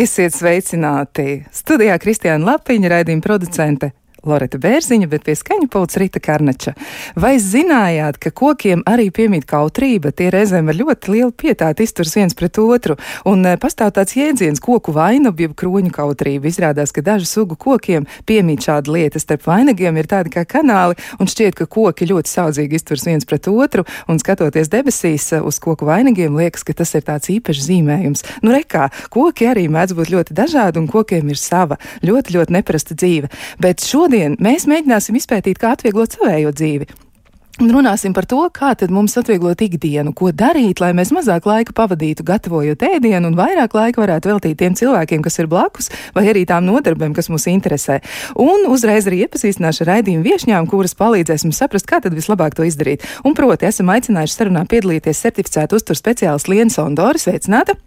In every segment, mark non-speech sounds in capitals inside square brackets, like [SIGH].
Esiet sveicināti! Studijā Kristiāna Lapiņa, raidījuma producente Loreta Bērziņa, bet pie skaņa pults Rita Karnača. Vai zinājāt, ka kokiem arī piemīt kautrība? Tie reizēm ar ļoti lielu pietāti izturs viens pret otru, un e, pastāv tāds jēdziens koku vainabu, jeb kroņu kautrība. Izrādās, ka dažu sugu kokiem piemīt šāda lieta. Starp vainagiem ir tādi kā kanāli, un šķiet, ka koki ļoti saudzīgi izturs viens pret otru, un skatoties debesīs e, uz koku vainagiem, liekas, ka tas ir tāds īpašs zīmējums. Nu, rekā, koki arī mēdz būt ļoti dažādi, un kokiem ir sava ļoti, ļoti neparasta dzīve. Bet šo Šodien mēs mēģināsim izpētīt, kā atvieglot savējo dzīvi. Un runāsim par to, kā tad mums atvieglot ikdienu, ko darīt, lai mēs mazāk laika pavadītu gatavojot ēdienu un vairāk laika varētu veltīt tiem cilvēkiem, kas ir blakus, vai arī tām nodarbēm, kas mūs interesē. Un uzreiz arī iepazīstināšu ar raidījumu viešņām, kuras palīdzēs mums saprast, kā tad vislabāk to izdarīt. Un proti, esam aicinājuši sarunā piedalīties certificētu uzturu speciālistu Lienu Sondori. Sveicināta!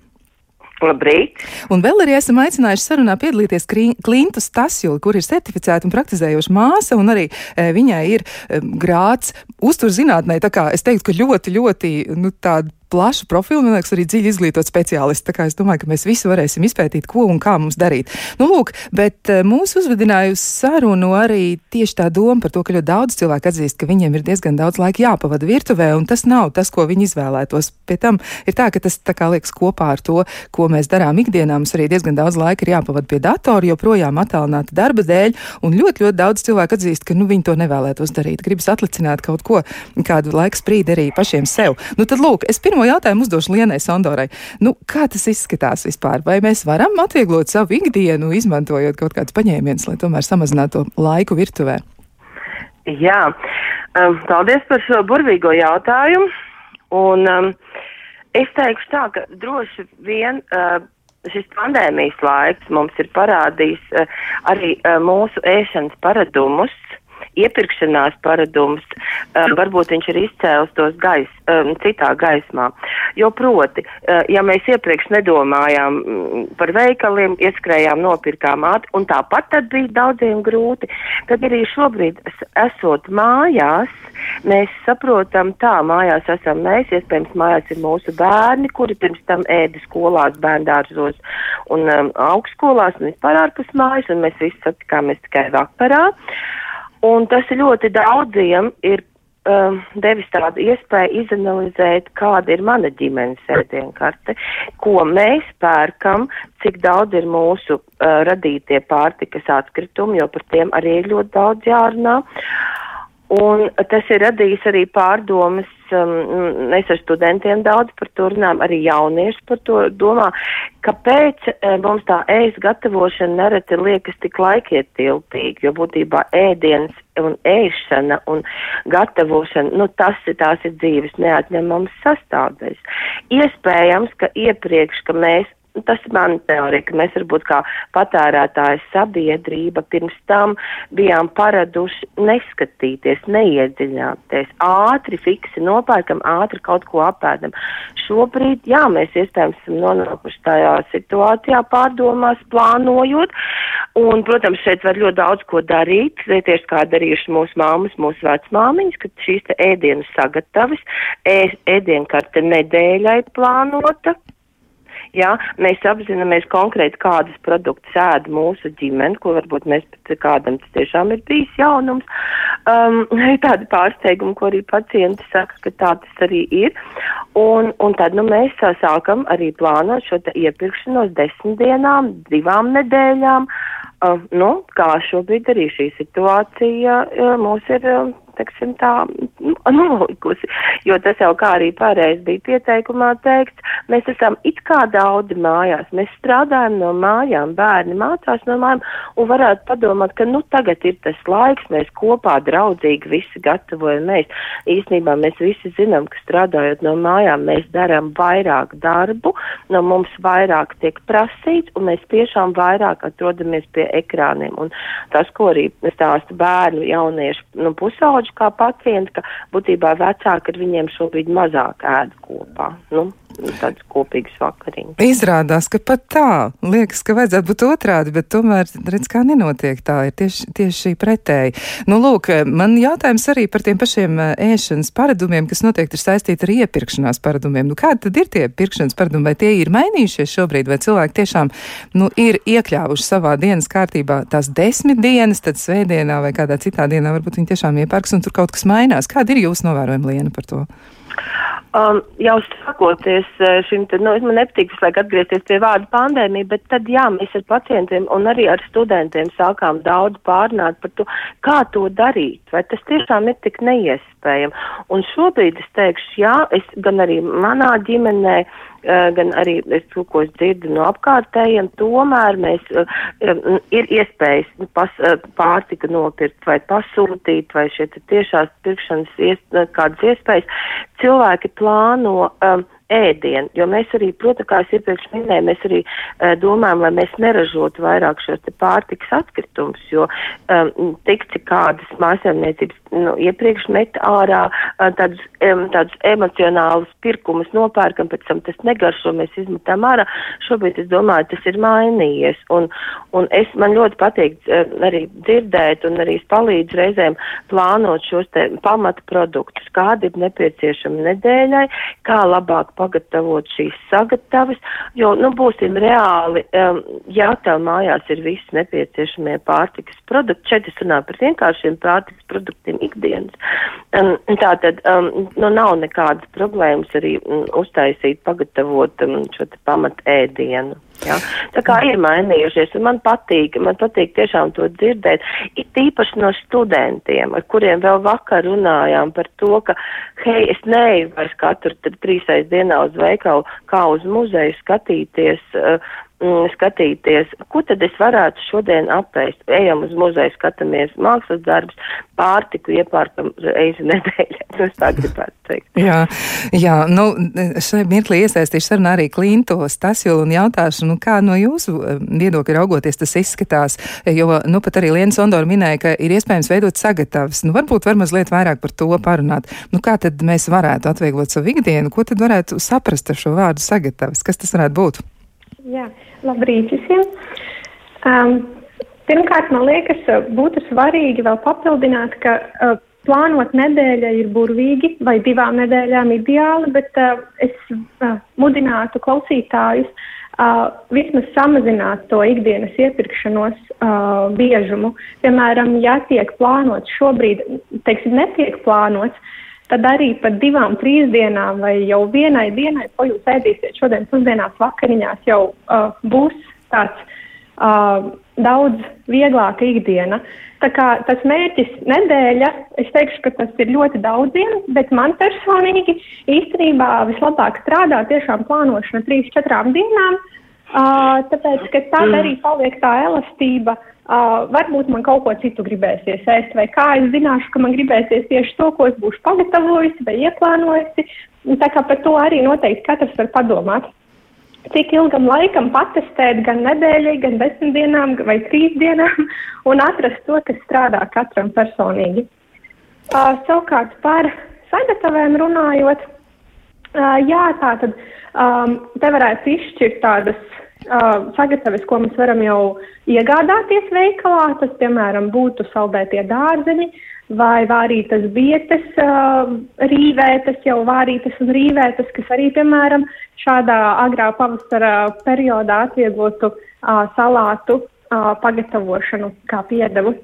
Labrīt! Un vēl arī esam aicinājuši sarunā piedalīties Klintu Stasjulu, kur ir certificēta un praktizējoša māsa, un arī e, viņai ir e, grāts uzturzinātnē. Tā kā es teiktu, ka ļoti, ļoti, nu, tāda plašu profilu, man liekas, arī dziļi izglītot speciālisti. Tā kā es domāju, ka mēs visi varēsim izpētīt, ko un kā mums darīt. Nu, lūk, bet eh, mūs uzvedināja uz sarunu arī tieši tā doma par to, ka ļoti daudz cilvēku atzīst, ka viņiem ir diezgan daudz laika jāpavada virtuvē, un tas nav tas, ko viņi izvēlētos. Pie tam ir tā, ka tas tā kā liekas kopā ar to, ko mēs darām ikdienā. Mums arī diezgan daudz laika ir jāpavada pie datora, joprojām attālināta darba dēļ, un ļoti, ļoti daudz cilvēku atzīst, ka nu, viņi to nevēlētos darīt. Gribas atlicināt kaut ko, kādu laiku sprīdi arī pašiem sev. Nu, tad, lūk, es pirmo jautājumu uzdošu Lienai Sandorai. Nu, kā tas izskatās vispār? Vai mēs varam atvieglot savu ikdienu, izmantojot kaut kādus paņēmienus, lai tomēr samazinātu laiku virtuvē? Jā, um, paldies par šo burvīgo jautājumu. Un, um, es teikšu tā, ka droši vien uh, šis pandēmijas laiks mums ir parādījis uh, arī uh, mūsu ēšanas paradumus iepirkšanās paradums, um, varbūt viņš ir izcēlis tos gais, um, citā gaismā. Jo proti, uh, ja mēs iepriekš nedomājām mm, par veikaliem, ieskrējām, nopirkām ātri, un tāpat tad bija daudziem grūti, tad arī šobrīd esot mājās, mēs saprotam, tā mājās esam mēs, iespējams mājās ir mūsu bērni, kuri pirms tam ēda skolās, bērndārzos un um, augstskolās un vispār ārpus mājas, un mēs visi satikāmies tikai vakarā. Un tas ļoti daudziem ir um, devis tādu iespēju izanalizēt, kāda ir mana ģimenes ēdienkarte, ko mēs pērkam, cik daudz ir mūsu uh, radītie pārtikas atkritumi, jo par tiem arī ir ļoti daudz jārunā. Un tas ir radījis arī pārdomas um, mēs ar studentiem daudz par to runājam, arī jaunieši par to domā, kāpēc uh, mums tā ēst gatavošana nereti liekas tik laikietilpīgi, jo būtībā ēdienas un ēšana un gatavošana, nu tas ir tās ir dzīves neatņemams sastāvdaļas. Iespējams, ka iepriekš, ka mēs tas ir mana teorija, ka mēs varbūt kā patērētāja sabiedrība pirms tam bijām paraduši neskatīties, neiedziļināties, ātri fiksi nopērkam, ātri kaut ko apēdam. Šobrīd, jā, mēs iespējams esam nonākuši tajā situācijā pārdomās, plānojot, un, protams, šeit var ļoti daudz ko darīt, tieši kā darījuši mūsu māmas, mūsu vecmāmiņas, kad šīs te ēdienas sagatavis, ēdienkarte nedēļai plānota, Jā, mēs apzināmies konkrēti, kādas produktus ēd mūsu ģimene, ko varbūt mēs pat kādam tas tiešām ir bijis jaunums. Um, [LAUGHS] tādi pārsteigumi, ko arī pacienti saka, ka tā tas arī ir. Un, un tad nu, mēs sākam arī plānot šo iepirkšanos desmit dienām, divām nedēļām. Uh, nu, kā šobrīd arī šī situācija uh, mūs ir uh, teksim, tā nolikusi, jo tas jau kā arī pareizi bija pieteikumā teikts, mēs esam it kā daudzi mājās, mēs strādājam no mājām, bērni mācās no mājām un varētu padomāt, ka nu tagad ir tas laiks, mēs kopā draudzīgi visi gatavojamies. Īsnībā mēs visi zinām, ka strādājot no mājām mēs darām vairāk darbu, no mums vairāk tiek prasīts un mēs tiešām vairāk atrodamies pie ekrāniem. Un tas, ko arī stāsta bērnu jauniešu nu, pusauģi kā pacienti, ka būtībā vecāki ar viņiem šobrīd mazāk ēd kopā. Nu, tādas kopīgas vakariņas. Izrādās, ka pat tā liekas, ka vajadzētu būt otrādi, bet tomēr redz, kā nenotiek tā, ir tieši, tieši pretēji. Nu, lūk, man jautājums arī par tiem pašiem ēšanas paradumiem, kas noteikti ir saistīti ar iepirkšanās paradumiem. Nu, kādi tad ir tie pirkšanas paradumi, vai tie ir mainījušies šobrīd, vai cilvēki tiešām nu, ir iekļāvuši savā dienas kārtībā tās desmit dienas, tad svētdienā vai kādā citā dienā varbūt viņi tiešām iepērks un tur kaut kas mainās. Kāda ir jūsu novērojuma liena par to? Um, jau sākoties uh, šim, tad, nu, man nepatīk visu laiku atgriezties pie vārda pandēmija, bet tad, jā, mēs ar pacientiem un arī ar studentiem sākām daudz pārnāt par to, kā to darīt, vai tas tiešām ir tik neiespējami. Un šobrīd es teikšu, jā, es gan arī manā ģimenē, uh, gan arī es to, ko es dzirdu no apkārtējiem, tomēr mēs, uh, ir iespējas nu, pas, pārtika nopirkt vai pasūtīt, vai šie tiešās pirkšanas ies, kādas iespējas. Cilvēki plāno um, ēdienu, jo mēs arī, protams, kā es iepriekš minēju, mēs arī uh, domājam, lai mēs neražotu vairāk šos te pārtikas atkritumus, jo um, tik cik kādas mājasēmniecības nu, iepriekš met ārā uh, tādus, um, tādus emocionālus pirkumus nopērkam, pēc tam tas negaršo, mēs izmetam ārā. Šobrīd es domāju, tas ir mainījies, un, un es man ļoti patīk uh, arī dzirdēt, un arī es palīdzu reizēm plānot šos te pamata produktus, kādi ir nepieciešami nedēļai, kā labāk pagatavot šīs sagatavas, jo, nu, būsim reāli, um, ja tev mājās ir visi nepieciešamie pārtikas produkti, šeit es runāju par vienkāršiem pārtikas produktiem ikdienas, um, tā tad, um, nu, nav nekādas problēmas arī um, uztaisīt, pagatavot um, šo pamat ēdienu. Ja? Tā kā ir mainījušies, un man patīk, man patīk tiešām to dzirdēt, it īpaši no studentiem, ar kuriem vēl vakar runājām par to, ka, hei, es neeju vairs katru trīsais dienā uz veikalu, kā uz muzeju skatīties uh, mm, skatīties, ko tad es varētu šodien apēst. Ejam uz muzeju, skatāmies mākslas darbus, pārtiku iepārkam reizi nedēļā. [LAUGHS] Es tā gribētu teikt. Jā, jā nu, šai mirklī iesaistīšu sarunā arī Klintos Tasjulu un jautāšu, nu, kā no jūsu eh, viedokļa raugoties tas izskatās, jo, nu, pat arī Liena Sondora minēja, ka ir iespējams veidot sagatavas. Nu, varbūt var mazliet vairāk par to parunāt. Nu, kā tad mēs varētu atvieglot savu ikdienu? Ko tad varētu saprast ar šo vārdu sagatavas? Kas tas varētu būt? Jā, labrīt visiem! Um, pirmkārt, man liekas, būtu svarīgi vēl papildināt, ka uh, plānot nedēļa ir burvīgi vai divām nedēļām ideāli, bet uh, es uh, mudinātu klausītājus uh, vismaz samazināt to ikdienas iepirkšanos uh, biežumu. Piemēram, ja tiek plānots šobrīd, teiksim, netiek plānots, tad arī pat divām, trīs dienām vai jau vienai dienai, ko jūs ēdīsiet šodien pusdienās vakariņās, jau uh, būs tāds uh, daudz vieglāka ikdiena. Tā kā tas mērķis nedēļa, es teikšu, ka tas ir ļoti daudziem, bet man personīgi īstenībā vislabāk strādā tiešām plānošana trīs, četrām dienām, uh, tāpēc, ka tad arī paliek tā elastība. Uh, Uh, varbūt man kaut ko citu gribēsies ēst, vai kā es zināšu, ka man gribēsies tieši to, ko es būšu pagatavojusi vai ieplānojusi. Tā kā par to arī noteikti katrs var padomāt. Cik ilgam laikam patestēt gan nedēļai, gan desmit dienām vai trīs dienām [LAUGHS] un atrast to, kas strādā katram personīgi. Uh, savukārt par sagatavēm runājot, uh, jā, tā tad um, te varētu izšķirt tādas uh, sagatavas, ko mēs varam jau iegādāties veikalā. Tas, piemēram, būtu saldētie dārzeņi vai vārītas bietes, uh, rīvētas, jau vārītas un rīvētas, kas arī, piemēram, šādā agrā pavasara periodā atvieglotu uh, salātu uh, pagatavošanu kā piedevu.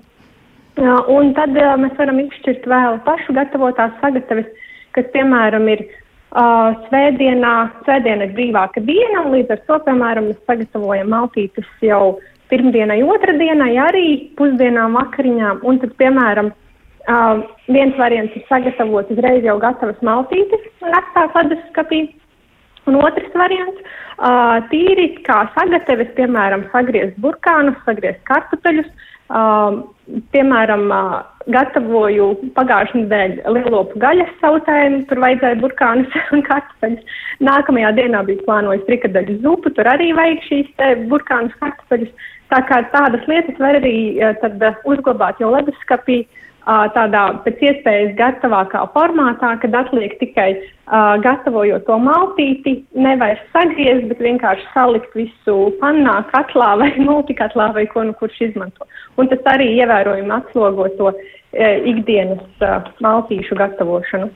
Uh, un tad uh, mēs varam izšķirt vēl pašu gatavotās sagatavas, kas, piemēram, ir Uh, svētdienā, svētdiena ir brīvāka diena, un līdz ar to, piemēram, mēs sagatavojam maltītes jau pirmdienai, otrdienai, arī pusdienām, vakariņām, un tad, piemēram, uh, viens variants ir sagatavot uzreiz jau gatavas maltītes un atstāt leduskapī, un otrs variants uh, - tīri kā sagateves, piemēram, sagriezt burkānus, sagriezt kartupeļus, uh, piemēram, uh, gatavoju pagājušajā nedēļā lielopu gaļas sautējumu, tur vajadzēja burkānus [LAUGHS] un kartupeļus. Nākamajā dienā bija plānojis frikadeļu zupu, tur arī vajag šīs burkānus, kartupeļus. Tā kā tādas lietas var arī tad uzglabāt jau leduskapī tādā pēc iespējas gatavākā formātā, kad atliek tikai uh, gatavojot to maltīti, nevairs sagriezt, bet vienkārši salikt visu pannā, katlā vai [LAUGHS] multikatlā vai ko nu kurš izmanto. Un tas arī ievērojami atslogo to uh, ikdienas uh, maltīšu gatavošanu.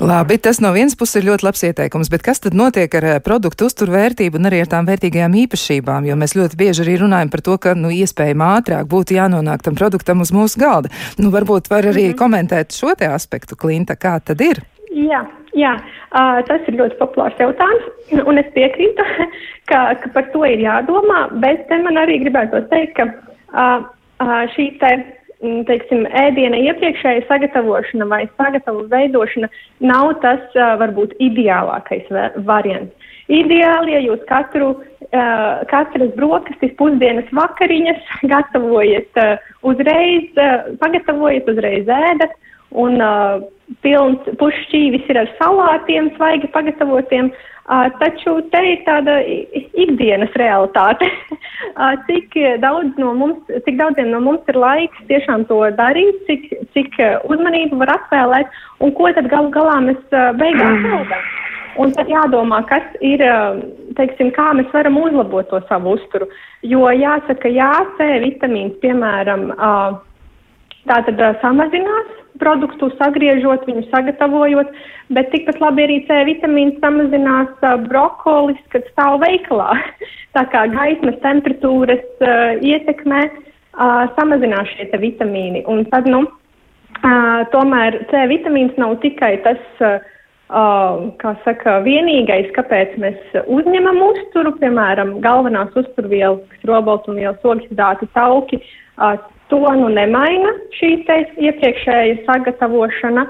Labi, tas no vienas puses ir ļoti labs ieteikums, bet kas tad notiek ar produktu uzturvērtību un arī ar tām vērtīgajām īpašībām? Jo mēs ļoti bieži arī runājam par to, ka, nu, iespējami ātrāk būtu jānonāk tam produktam uz mūsu galda. Nu, varbūt var arī mm -hmm. komentēt šo te aspektu, Klinta, kā tad ir? Jā, jā uh, tas ir ļoti populārs jautājums, un es piekrītu, [LAUGHS] ka, ka par to ir jādomā, bet man arī gribētu teikt, ka uh, uh, šī te teiksim, ēdiena iepriekšēja sagatavošana vai sagatavu veidošana nav tas varbūt ideālākais variants. Ideāli, ja jūs katru, katras brokastis, pusdienas vakariņas [LAUGHS] gatavojat uzreiz, pagatavojat uzreiz ēdat un uh, pilns pušķīvis ir ar salātiem, svaigi pagatavotiem, uh, Taču te ir tāda ikdienas realitāte. [LAUGHS] cik, daudz no mums, cik daudziem no mums ir laiks tiešām to darīt, cik, cik uzmanību var atvēlēt un ko tad galu galā mēs beigās ēdam. Un tad jādomā, kas ir, teiksim, kā mēs varam uzlabot to savu uzturu. Jo jāsaka, jā, C vitamīns, piemēram, tātad samazinās produktu, sagriežot viņu, sagatavojot, bet tikpat labi arī C vitamīns samazinās brokolis, kad stāv veikalā. [LAUGHS] Tā kā gaismas temperatūras uh, ietekmē uh, samazinās šie vitamīni. Un tad, nu, uh, tomēr C vitamīns nav tikai tas, uh, uh, kā saka, vienīgais, kāpēc mēs uzņemam uzturu, piemēram, galvenās uzturvielas, roboltumvielas, ogļhidrāti, tauki. Uh, To nu nemaina šī iepriekšēja sagatavošana.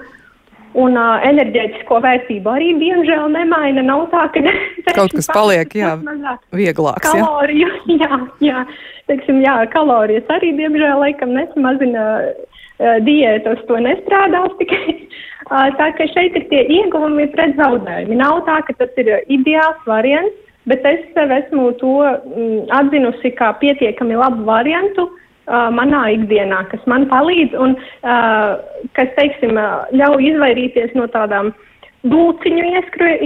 Un uh, enerģētisko vērtību arī, diemžēl, nemaina. Nav tā, ka [LAUGHS] kaut kas paliek, jā, vieglāks. Kaloriju, jā, [LAUGHS] jā, jā, teiksim, jā, kalorijas arī, diemžēl, laikam nesamazina uh, diētas, to nestrādās tikai. [LAUGHS] Uh, tā ka šeit ir tie ieguvumi pret zaudējumi. Nav tā, ka tas ir ideāls variants, bet es sev esmu to mm, atzinusi kā pietiekami labu variantu, uh, manā ikdienā, kas man palīdz un uh, kas, teiksim, uh, ļauj izvairīties no tādām dulciņu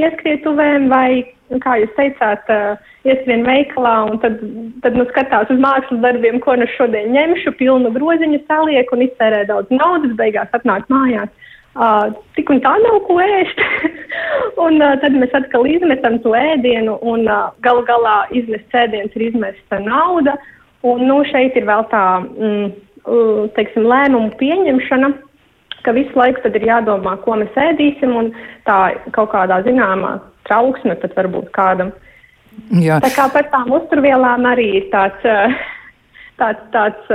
ieskrietuvēm vai, kā jūs teicāt, uh, ieskrien veikalā un tad, tad nu, skatās uz mākslas darbiem, ko nu šodien ņemšu, pilnu groziņu saliek un iztērē daudz naudas, beigās atnāk mājās. Uh, tik un tā nav ko ēst. [LAUGHS] un uh, tad mēs atkal izmetam to ēdienu, un uh, galu galā izmest ēdiens ir izmesta nauda. Un nu, šeit ir vēl tā mm, teiksim, lēmumu pieņemšana, ka visu laiku tad ir jādomā, ko mēs ēdīsim, un tā kaut kādā zināmā trauksme pat varbūt kādam. Jā. Tā kā par tām uzturvielām arī ir tāds, tāds, tāds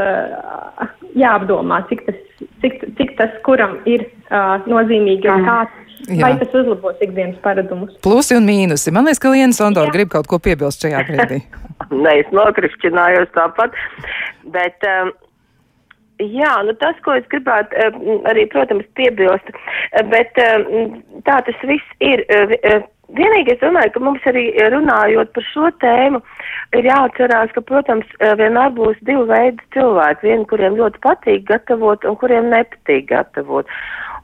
jāapdomā, cik tas, cik, cik tas kuram ir nozīmīgi un kāds. Jā. Vai tas uzlabos ikdienas paradumus? Plusi un mīnusi. Man liekas, ka Liena Sondora grib kaut ko piebilst šajā brīdī. [LAUGHS] Nē, es nokrišķinājos tāpat. Bet, um, Jā, nu tas, ko es gribētu um, arī, protams, piebilst, bet um, tā tas viss ir. Uh, vienīgi es domāju, ka mums arī runājot par šo tēmu, ir jāatcerās, ka, protams, uh, vienmēr būs divi veidi cilvēki. Vieni, kuriem ļoti patīk gatavot un kuriem nepatīk gatavot.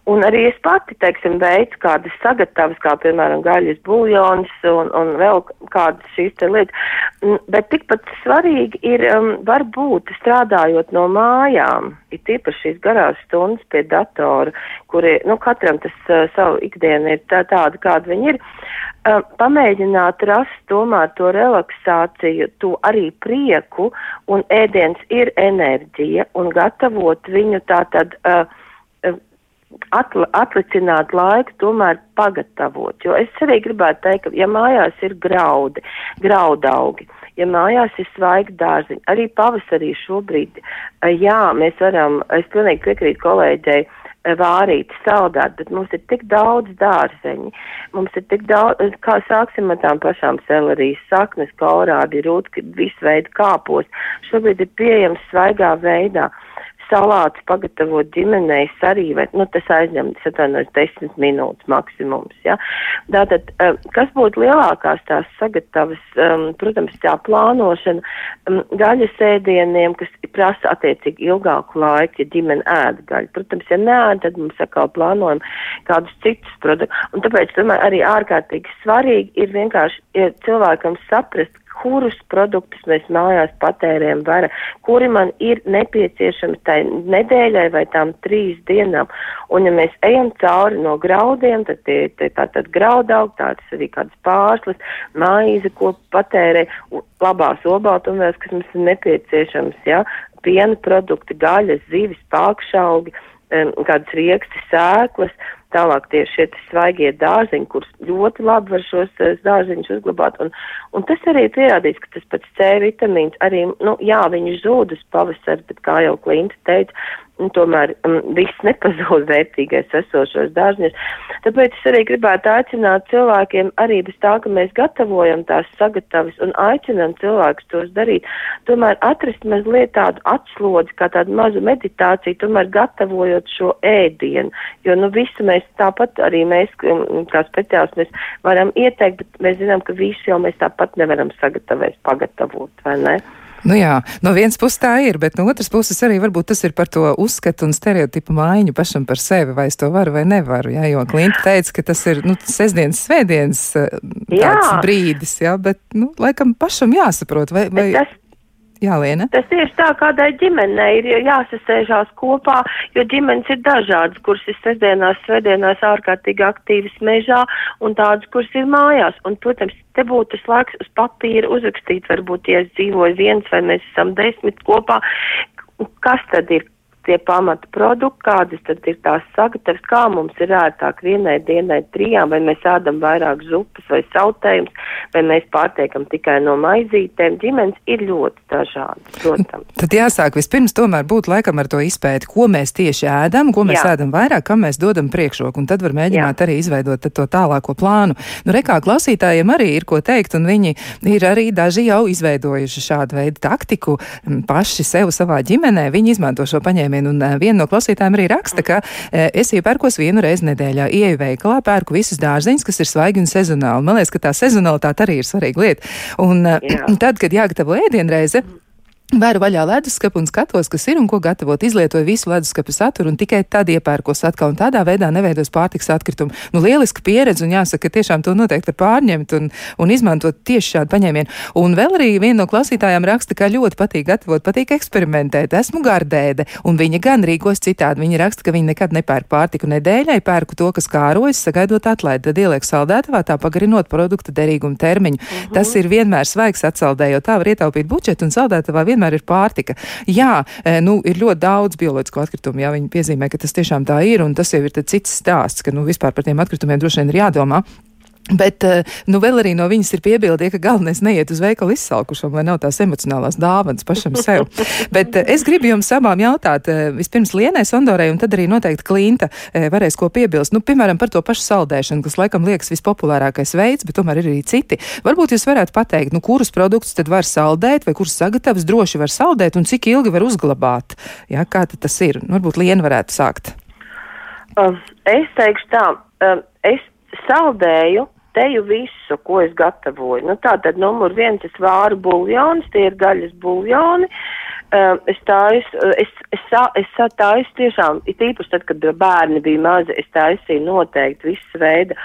Un arī es pati, teiksim, veicu kādas sagatavas, kā piemēram gaļas buļļons un, un vēl kādas šīs te lietas. Bet tikpat svarīgi ir um, varbūt strādājot no mājām, ir tīpaši šīs garās stundas pie datora, kuri, nu, katram tas uh, savu ikdienu ir tā, tāda, kāda viņi ir. Uh, pamēģināt rast tomēr to relaksāciju, to arī prieku, un ēdiens ir enerģija, un gatavot viņu tā tad. Uh, atl atlicināt laiku, tomēr pagatavot. Jo es arī gribētu teikt, ka, ja mājās ir graudi, graudaugi, ja mājās ir svaigi dārziņi, arī pavasarī šobrīd, eh, jā, mēs varam, es pilnīgi piekrītu kolēģei, eh, vārīt, saldēt, bet mums ir tik daudz dārzeņi, mums ir tik daudz, kā sāksim ar tām pašām selerijas saknes, kaurādi, rūtki, visu veidu kāpos, šobrīd ir pieejams svaigā veidā. Salātus pagatavot ģimenei arī, vai, nu, tas aizņem, es atvainojos, desmit minūtes maksimums, ja. Tātad, um, kas būtu lielākās tās sagatavas, um, protams, tā plānošana um, gaļas ēdieniem, kas prasa attiecīgi ilgāku laiku, ja ģimene ēd gaļu. Protams, ja neēd, tad mums atkal plānojam kādus citus produktus, un tāpēc, domāju, arī ārkārtīgi svarīgi ir vienkārši ja cilvēkam saprast, kurus produktus mēs mājās patērējam vara, kuri man ir nepieciešami tai nedēļai vai tām trīs dienām. Un ja mēs ejam cauri no graudiem, tad tie ir tātad graudaug, tāds arī kāds pārslis, maize, ko patērē, labās obaltumvēs, kas mums ir nepieciešams, ja, piena produkti, gaļas, zivis, pākšaugi, kādas rieksti, sēklas, Tālāk tie šie svaigie dārziņi, kurus ļoti labi var šos uh, dārziņus uzglabāt. Un, un tas arī ir pierādīts, ka tas pats C vitamīns arī, nu, jā, viņš zūd uz pavasari, bet kā jau Klinta teica, un tomēr um, viss nepazūd vērtīgais esošos dārziņus. Tāpēc es arī gribētu aicināt cilvēkiem arī bez tā, ka mēs gatavojam tās sagatavas un aicinām cilvēkus tos darīt, tomēr atrast mazliet tādu atslodzi, kā tādu mazu meditāciju, tomēr gatavojot šo ēdienu, jo nu visu mēs tāpat arī mēs, um, kā speciālisti, mēs varam ieteikt, bet mēs zinām, ka visu jau mēs tāpat nevaram sagatavēt, pagatavot, vai ne? Nu jā, no vienas puses tā ir, bet no otras puses arī varbūt tas ir par to uzskatu un stereotipu mājiņu pašam par sevi, vai es to varu vai nevaru. Jā, jo Klimta teica, ka tas ir nu, sestdienas, svētdienas eh, tāds jā. brīdis, jā, bet, nu, laikam pašam jāsaprot, vai. vai... Tas... Jā, Liena. Tas tieši tā, kādai ģimenei ir jāsasēžās kopā, jo ģimenes ir dažādas, kuras ir sestdienās, svētdienās ārkārtīgi aktīvas mežā un tādas, kuras ir mājās. Un, protams, te būtu tas laiks uz papīra uzrakstīt, varbūt, ja es dzīvoju viens vai mēs esam desmit kopā, kas tad ir tie pamata produkti, kādas tad ir tās sagatavas, kā mums ir ērtāk vienai dienai trijām, vai mēs ēdam vairāk zupas vai sautējums, vai mēs pārtiekam tikai no maizītēm. Ģimenes ir ļoti dažādas, protams. Tad jāsāk vispirms tomēr būt laikam ar to izpēti, ko mēs tieši ēdam, ko mēs Jā. ēdam vairāk, kam mēs dodam priekšroku, un tad var mēģināt Jā. arī izveidot to tālāko plānu. Nu, rekā klausītājiem arī ir ko teikt, un viņi ir arī daži jau izveidojuši šādu veidu taktiku paši sev savā ģimenē. Viņi izmanto šo paņēmienu terminu. Un uh, viena no klausītājiem arī raksta, ka uh, es iepērkos vienu reizi nedēļā. Ieju veikalā, pērku visus dārzeņus, kas ir svaigi un sezonāli. Man liekas, ka tā sezonalitāte arī ir svarīga lieta. Un uh, tad, kad jāgatavo ēdienreize, Vēru vaļā leduskapu un skatos, kas ir un ko gatavot. Izlietoju visu leduskapu saturu un tikai tad iepērkos atkal. Un tādā veidā neveidos pārtiks atkritumu. Nu, lieliska pieredze un jāsaka, ka tiešām to noteikti var pārņemt un, un izmantot tieši šādu paņēmienu. Un vēl arī viena no klausītājām raksta, ka ļoti patīk gatavot, patīk eksperimentēt. Esmu gardēde un viņa gan rīkos citādi. Viņa raksta, ka viņa nekad nepērk pārtiku nedēļai, pērku to, kas kārojas, sagaidot atlaidi, tad ieliek saldētavā, tā pagarinot produkta derīguma termiņu. Uh -huh. Tas ir vienmēr svaigs atsaldējot, tā var ietaupīt budžetu un saldētavā vienmēr ir pārtika. Jā, e, nu, ir ļoti daudz bioloģisko atkritumu, jā, viņi piezīmē, ka tas tiešām tā ir, un tas jau ir cits stāsts, ka, nu, vispār par tiem atkritumiem droši vien ir jādomā. Bet, eh, nu, vēl arī no viņas ir piebildīja, ka galvenais neiet uz veikalu izsalkušam, lai nav tās emocionālās dāvanas pašam sev. [LAUGHS] Bet eh, es gribu jums abām jautāt, eh, vispirms Lienai Sondorai un tad arī noteikti Klinta varēs ko piebilst. Nu, piemēram, par to pašu saldēšanu, kas laikam liekas vispopulārākais veids, bet tomēr ir arī citi. Varbūt jūs varētu pateikt, nu, kurus produktus tad var saldēt vai kurus sagatavs droši var saldēt un cik ilgi var uzglabāt. Jā, kā tas ir? Nu, varbūt Liena varētu sākt. Uh, es teikšu tā, uh, es saldēju teju visu, ko es gatavoju. Nu, tā tad numur viens es vāru buljonus, tie ir gaļas buljoni. Uh, es taisu, es, es, es, es taisu tiešām, it īpaši tad, kad bērni bija mazi, es taisīju noteikti visu veidu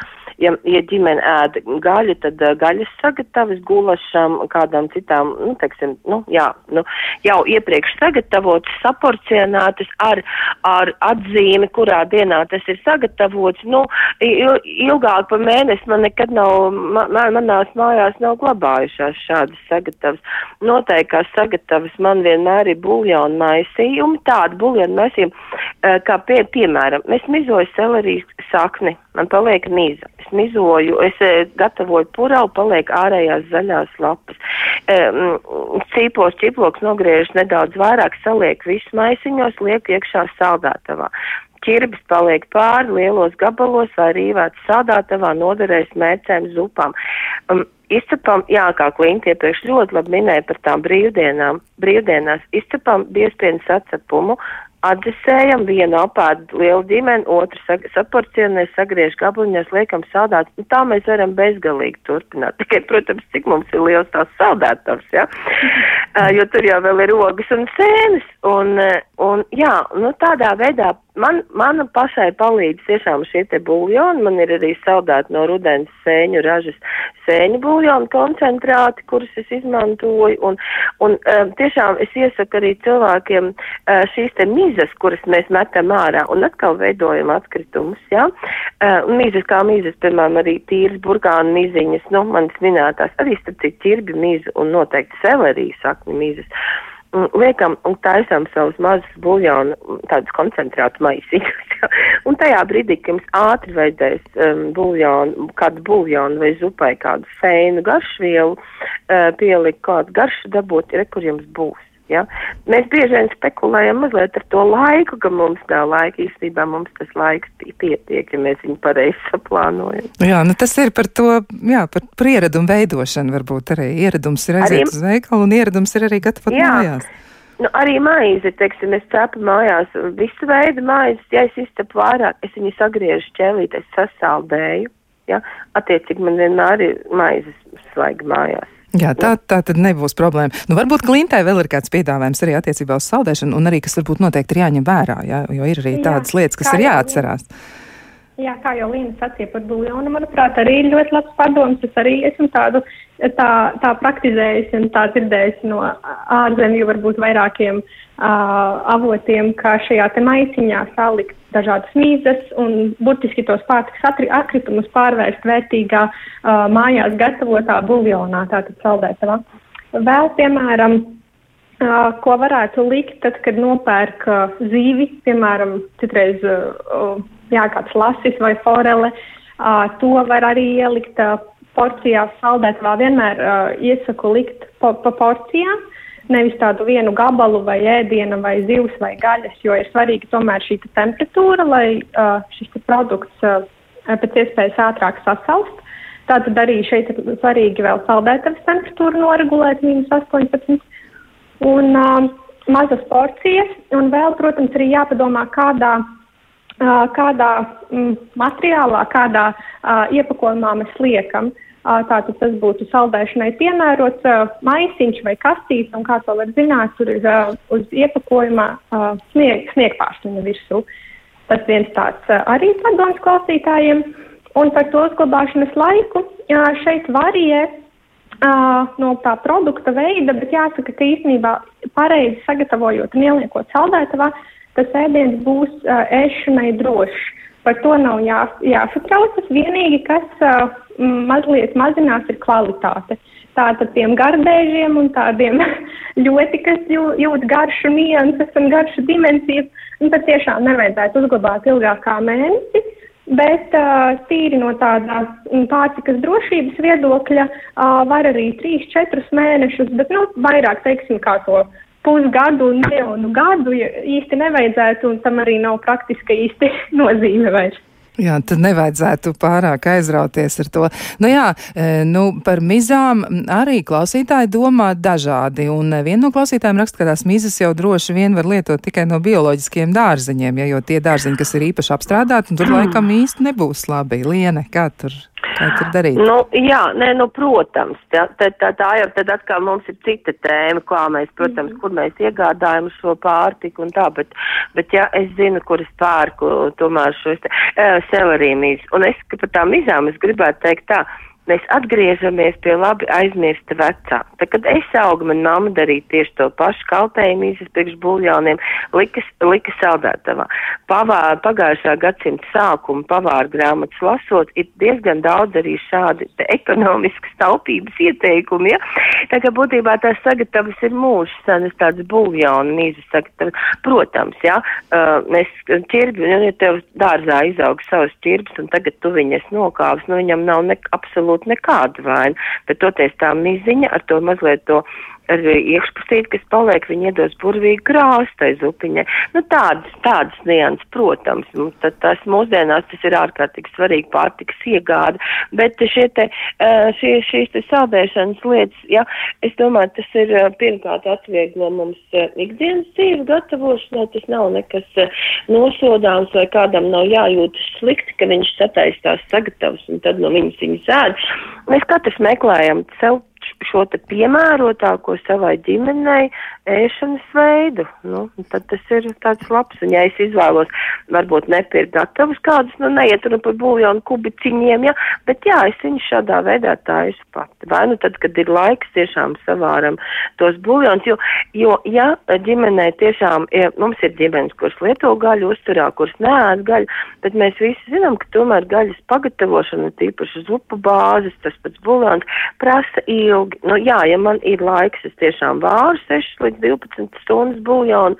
ja, ja ģimene ēd gaļu, tad uh, gaļas sagatavas gulašam, kādām citām, nu, teiksim, nu, jā, nu, jau iepriekš sagatavotas, saporcionētas ar, ar atzīmi, kurā dienā tas ir sagatavots. Nu, ilgāk par mēnesi man nekad nav, man, manās mājās nav glabājušās šādas sagatavas. Noteikās sagatavas man vienmēr ir buljona maisījumi, tādi buljona maisījumi, uh, kā pie, piemēram, mēs mizoju selerijas sakni, man paliek mīza. Es mizoju, es e, gatavoju puravu, paliek ārējās zaļās lapas. Cīpos ķiploks nogriež nedaudz vairāk, saliek visu maisiņos, liek iekšā saldātavā. Čirbis paliek pāri lielos gabalos vai rīvēts sādātavā noderēs mērcēm zupām. Um, izcepam, jā, kā Klinti iepriekš ļoti labi minēja par tām brīvdienām, brīvdienās izcepam biezpienas atcepumu, atdzesējam vienu apēdu lielu ģimeni, otru sa saporcionē, sagriež gabaliņos, liekam saldāts. Nu, tā mēs varam bezgalīgi turpināt. Tikai, protams, cik mums ir liels tās saldētavs, ja? [LAUGHS] uh, jo tur jau vēl ir ogas un sēnes. Un, un jā, nu tādā veidā man, man pašai palīdz tiešām šie te buļļoni. Man ir arī saldēti no rudens sēņu ražas sēņu buļļonu koncentrāti, kurus es izmantoju. Un, un um, tiešām es iesaku arī cilvēkiem uh, šīs te mizas, kuras mēs metam ārā un atkal veidojam atkritumus. Ja? Uh, mizas kā mizas, piemēram, arī tīras burkānu miziņas, nu, manas minētās, arī starp citu ķirbi mizu un noteikti seleriju sakni mizas. Uh, liekam un taisām savus mazus buļļonu, tādus koncentrātu maisiņus. [LAUGHS] un tajā brīdī, kad jums ātri vajadzēs um, buļļonu, kādu buļļonu vai zupai kādu feinu garšvielu, uh, pielikt kādu garšu dabūt, re, kur jums būs. Ja? Mēs bieži vien spekulējam mazliet ar to laiku, ka mums nav laika. Īstenībā mums tas laiks pietiek, ja mēs viņu pareizi saplānojam. Jā, nu tas ir par to, jā, par, par ieradumu veidošanu varbūt arī. Ieradums ir aiziet arī, uz veikalu un ieradums ir arī gatavot mājās. Nu, arī maizi, teiksim, es cepu mājās, visu veidu maizes, ja es izcepu vairāk, es viņu sagriežu ķēlīt, es sasaldēju, ja, attiecīgi man vienmēr ir maizes svaigi mājās. Jā, tā, tā tad nebūs problēma. Nu, varbūt Klintai vēl ir kāds piedāvājums arī attiecībā uz saldēšanu, un arī, kas varbūt noteikti ir jāņem vērā, jā, jo ir arī tādas jā, lietas, kas ir jāatcerās. Jā, kā jau Līna sacīja par buļļonu, manuprāt, arī ļoti labs padoms. Es arī esmu tādu tā, tā praktizējusi un tā dzirdējusi no ārzemju varbūt vairākiem uh, avotiem, ka šajā maisiņā salikt dažādas mīzes un burtiski tos pārtiks atkritumus pārvērst vērtīgā uh, mājās gatavotā buļļonā, tātad saldētavā. Vēl, piemēram, uh, ko varētu likt, tad, kad nopērk uh, zīvi, piemēram, citreiz uh, jā, kāds lasis vai forele, uh, to var arī ielikt uh, porcijās saldētavā. Vienmēr uh, iesaku likt pa, pa porcijām nevis tādu vienu gabalu vai ēdienu vai zivs vai gaļas, jo ir svarīgi tomēr šī temperatūra, lai uh, šis produkts uh, pēc iespējas ātrāk sasalst. Tātad arī šeit ir svarīgi vēl saldētavas temperatūru noregulēt mīnus 18 un uh, mazas porcijas. Un vēl, protams, arī jāpadomā, kādā, kādā mm, materiālā, kādā iepakojumā mēs liekam. Tātad tas būtu saldēšanai piemērots maisiņš vai kastīts, un kā to var zināt, tur ir uz iepakojumā snieg, sniegpārstuņa virsū. Tas viens tāds arī padoms klausītājiem. Un par to uzglabāšanas laiku šeit varie no tā produkta veida, bet jāsaka, ka īstenībā pareizi sagatavojot un ieliekot saldētavā, tas ēdiens būs ēšanai drošs. Par to nav jā, jāsatraucas. Vienīgi, kas uh, mazliet mazinās, ir kvalitāte. Tātad tiem gardēžiem un tādiem [LAUGHS] ļoti, kas jū, jūt garšu nianses un garšu dimensijas, un tad tiešām nevajadzētu uzglabāt ilgāk kā mēnesi. Bet uh, tīri no tādas pārtikas drošības viedokļa uh, var arī 3-4 mēnešus, bet nu, vairāk, teiksim, kā to pusgadu un miljonu gadu īsti nevajadzētu, un tam arī nav praktiska īsti [LAUGHS] nozīme vairs. Jā, tad nevajadzētu pārāk aizrauties ar to. Nu jā, e, nu par mizām arī klausītāji domā dažādi, un viena no klausītājiem raksta, ka tās mizas jau droši vien var lietot tikai no bioloģiskiem dārzeņiem, ja, jo tie dārzeņi, kas ir īpaši apstrādāti, tur laikam īsti nebūs labi. Liene, kā tur? Kā tur darīt? Nu, jā, nē, nu, protams, tā, tā, tā, tā jau tad atkal mums ir cita tēma, kā mēs, protams, kur mēs iegādājam šo pārtiku un tā, bet, bet jā, es zinu, kur es pērku tomēr šos uh, selerīnijas, un es, par tām izām es gribētu teikt tā, mēs atgriežamies pie labi aizmirsta vecā. Tad, kad es augu, man mamma darīja tieši to pašu kaltējumu īsas priekš buļļoniem, lika, lika saldētavā. Pavā, pagājušā gadsimta sākuma pavāra grāmatas lasot, ir diezgan daudz arī šādi ekonomiskas taupības ieteikumi, ja? Tā kā būtībā tās sagatavas ir mūžs senas tādas buļļonu mīzes sagatavas. Protams, ja, mēs ķirbi, nu, ja tev dārzā izaug savas ķirbas un tagad tu viņas nokāvis, nu viņam nav ne absolūti absolūti nekāda vaina, bet toties tā miziņa ar to mazliet to ar iekšpusīti, kas paliek, viņi iedos burvīgi krāstai zupiņai. Nu, tādas, tādas nians, protams, nu, tad tas mūsdienās tas ir ārkārtīgi svarīgi pārtikas iegāda, bet šie te, šie, šīs te saldēšanas lietas, ja, es domāju, tas ir pirmkārt atvieglo mums ikdienas dzīves gatavošanai, tas nav nekas nosodāms vai kādam nav jājūtas slikti, ka viņš sataistās sagatavs un tad no viņas viņas ēd. Mēs katrs meklējam sev šo te piemērotāko savai ģimenei ēšanas veidu. Nu, tad tas ir tāds labs. Un ja es izvēlos, varbūt nepirkt gatavus kādus, nu neiet runa par buļļonu kubiciņiem, ja, bet jā, es viņus šādā veidā taisu pati. Vai nu tad, kad ir laiks, tiešām savāram tos buļļons, jo, jo, ja ģimenei tiešām, ja, mums ir ģimenes, kuras lieto gaļu uzturā, kuras neēd gaļu, bet mēs visi zinām, ka tomēr gaļas pagatavošana, tīpaši uz upu bāzes, tas pats buļļons, prasa ilgi. Nu, jā, ja man ir laiks, es tiešām vāru 6 līdz 12 stundas buļļonu,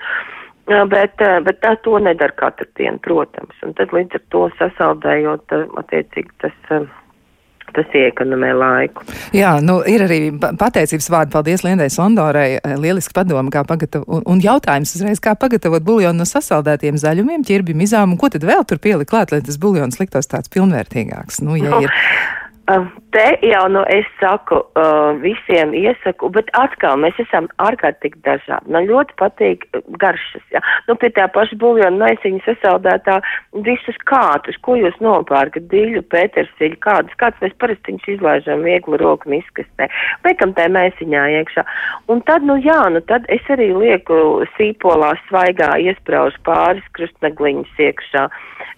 bet, bet tā to nedara katru dienu, protams. Un tad līdz ar to sasaldējot, attiecīgi tas tas iekonomē laiku. Jā, nu, ir arī pateicības vārdi. Paldies Liendai Sondorai. Lieliski padoma, kā pagatavot. Un, un jautājums uzreiz, kā pagatavot buļļonu no sasaldētiem zaļumiem, ķirbim, izām, un ko tad vēl tur pielikt klāt, lai tas buļļons liktos tāds pilnvērtīgāks? Nu, ja ir Te jau nu es saku visiem iesaku, bet atkal mēs esam ārkārtīgi dažādi. Man ļoti patīk garšas. Ja? Nu, pie tā paša buļļona maisiņa sasaldētā visus kātus, ko jūs nopērkat, diļu, pētersiļu, kādus, kāds mēs parasti viņus izlaižam viegli roku miskastē. Liekam tā maisiņā iekšā. Un tad, nu jā, nu tad es arī lieku sīpolā svaigā iespraužu pāris krustnegliņas iekšā.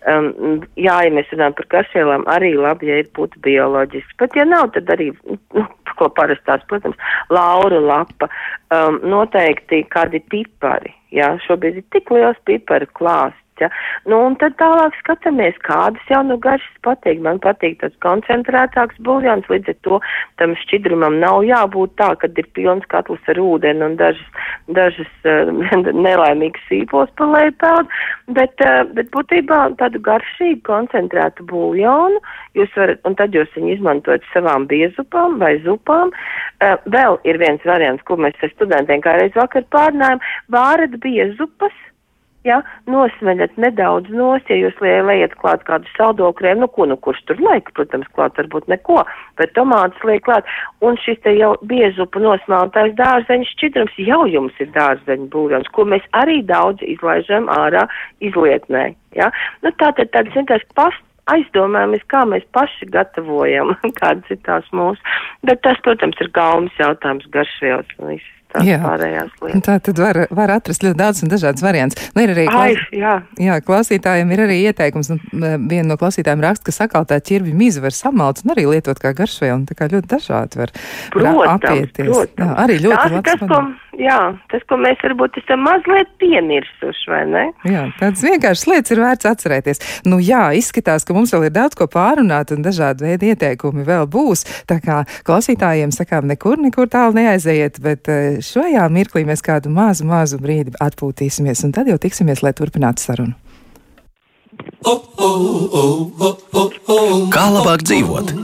Um, jā, ja mēs runājam par garšvielām, arī labi, ja ir putu bioloģiski. Pat ja nav, tad arī, nu, ko parastās, protams, laura lapa, um, noteikti kādi pipari. Jā, šobrīd ir tik liels piparu klāsts Ja? Nu, un tad tālāk skatāmies, kādas jau nu garšas patīk. Man patīk tas koncentrētāks buļļons, līdz ar to tam šķidrumam nav jābūt tā, ka ir pilns katls ar ūdeni un dažas, dažas uh, [LAUGHS] nelaimīgas sīpos pa leju peld, bet, uh, bet būtībā tādu garšīgu koncentrētu buļļonu jūs varat, un tad jūs viņu izmantojat savām biezupām vai zupām. Uh, vēl ir viens variants, ko mēs ar studentiem kā reiz vakar pārnājam, vārat biezupas ja, nosmeļat nedaudz nos, ja jūs liejat klāt kādu saldokrēmu, nu ko, nu kurš tur liek, protams, klāt varbūt neko, bet tomātus liek klāt, un šis te jau biezupu nosmeltais dārzeņu šķidrums jau jums ir dārzeņu būrons, ko mēs arī daudz izlaižam ārā izlietnē, ja. Nu tātad tāds vienkārši past aizdomājamies, kā mēs paši gatavojam, [LAUGHS] kādas ir tās mūsu, bet tas, protams, ir gaumas jautājums, garšvielas un viss tās jā. pārējās lietas. Tā tad var, var atrast ļoti daudz un dažādas variants. Nu, ir arī Ai, jā. Jā, klausītājiem ir arī ieteikums, un viena no klausītājiem raksta, ka sakaltā ķirbi mizu var samalt un arī lietot kā garšvielu, tā kā ļoti dažādi var, protams, var apieties. Protams. Jā, arī ļoti Tās, tas, ko, jā, tas, ko mēs varbūt esam mazliet piemirsuši, vai ne? Jā, tādas vienkāršas lietas ir vērts atcerēties. Nu jā, izskatās, ka mums vēl ir daudz ko pārunāt un dažādi veidi ieteikumi vēl būs. Tā kā klausītājiem sakām, nekur, nekur tālu neaiziet, bet šajā mirklī mēs kādu mazu, mazu brīdi atpūtīsimies, un tad jau tiksimies, lai turpinātu sarunu. Kā labāk dzīvot?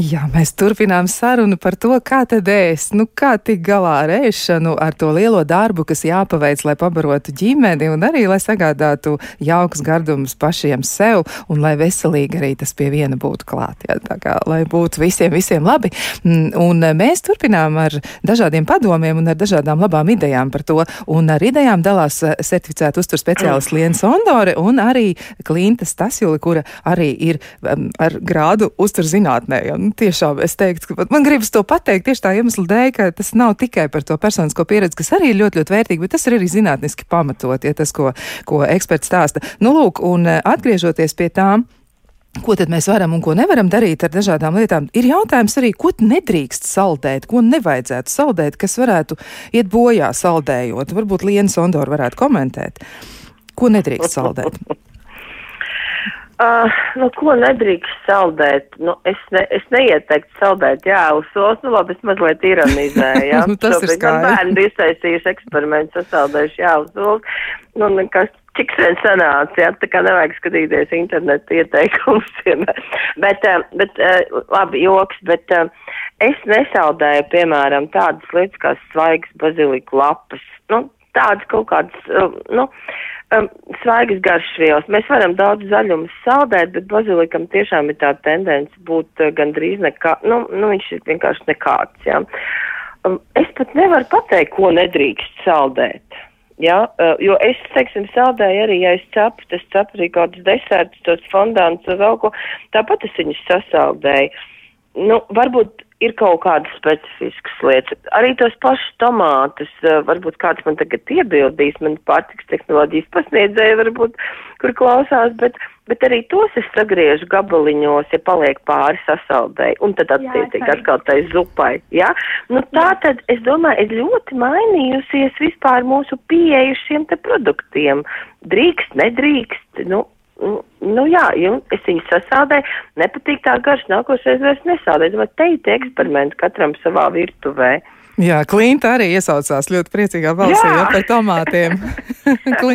Jā, mēs turpinām sarunu par to, kā tad ēst, nu kā tik galā ar ēšanu, ar to lielo darbu, kas jāpaveic, lai pabarotu ģimeni un arī, lai sagādātu jaukus gardumus pašiem sev un lai veselīgi arī tas pie viena būtu klāt. Jā, tā kā, lai būtu visiem, visiem labi. Mm, un mēs turpinām ar dažādiem padomiem un ar dažādām labām idejām par to. Un ar idejām dalās eh, certificēta uztur speciālists Liena Sondore un arī Klinta Stasjuli, kura arī ir ar grādu uzturzinātnē. Nu, tiešām es teiktu, ka man gribas to pateikt tieši tā iemesla dēļ, ka tas nav tikai par to personisko pieredzi, kas arī ir ļoti, ļoti vērtīgi, bet tas ir arī zinātniski pamatot, ja tas, ko, ko eksperts stāsta. Nu, lūk, un eh, atgriežoties pie tām. Ko tad mēs varam un ko nevaram darīt ar dažādām lietām? Ir jautājums arī, ko nedrīkst saldēt, ko nevajadzētu saldēt, kas varētu iet bojā saldējot. Varbūt Liena Sondora varētu komentēt, ko nedrīkst saldēt. [LAUGHS] Uh, nu, ko nedrīkst saldēt? Nu, es, ne, es neieteiktu saldēt jāuz solis, nu labi, es mazliet ironizēju, jā. [LAUGHS] nu, tas Šobrīd ir skaidrs. Man bērni iztaisījuši eksperimentu, sasaldējuši jāuz solis. Nu, nekas cik sen sanāca, jā, tā kā nevajag skatīties internetu ieteikumus. [LAUGHS] Bet, uh, bet uh, labi, joks, bet uh, es nesaldēju, piemēram, tādas lietas kā svaigas baziliku lapas. Nu, tādas kaut kādas, nu, um, svaigas garšvielas. Mēs varam daudz zaļumus saldēt, bet bazilikam tiešām ir tā tendence būt uh, gandrīz nekā, nu, nu viņš ir vienkārši nekāds, jā. Um, es pat nevaru pateikt, ko nedrīkst saldēt. Ja, uh, jo es, teiksim, saldēju arī, ja es cepu, es cepu arī kādus desertus, tos fondāns un vēl ko, tāpat es viņus sasaldēju. Nu, varbūt ir kaut kādas specifiskas lietas. Arī tos pašus tomātus, eh, varbūt kāds man tagad iebildīs, man pārtiks tehnoloģijas pasniedzēja, varbūt, kur klausās, bet, bet arī tos es sagriežu gabaliņos, ja paliek pāri sasaldēji, un tad attiecīgi atkal tai zupai, jā? Nu tā jā. tad, es domāju, ir ļoti mainījusies vispār mūsu pieeju šiem te produktiem. Drīkst, nedrīkst, nu, nu jā, es viņu sasādēju, nepatīk tā garš, nākošais vairs nesādēju. Vai te ir eksperimenti katram savā virtuvē? Jā, Klinta arī iesaucās ļoti priecīgā balsī jā. par tomātiem. [LAUGHS] jo,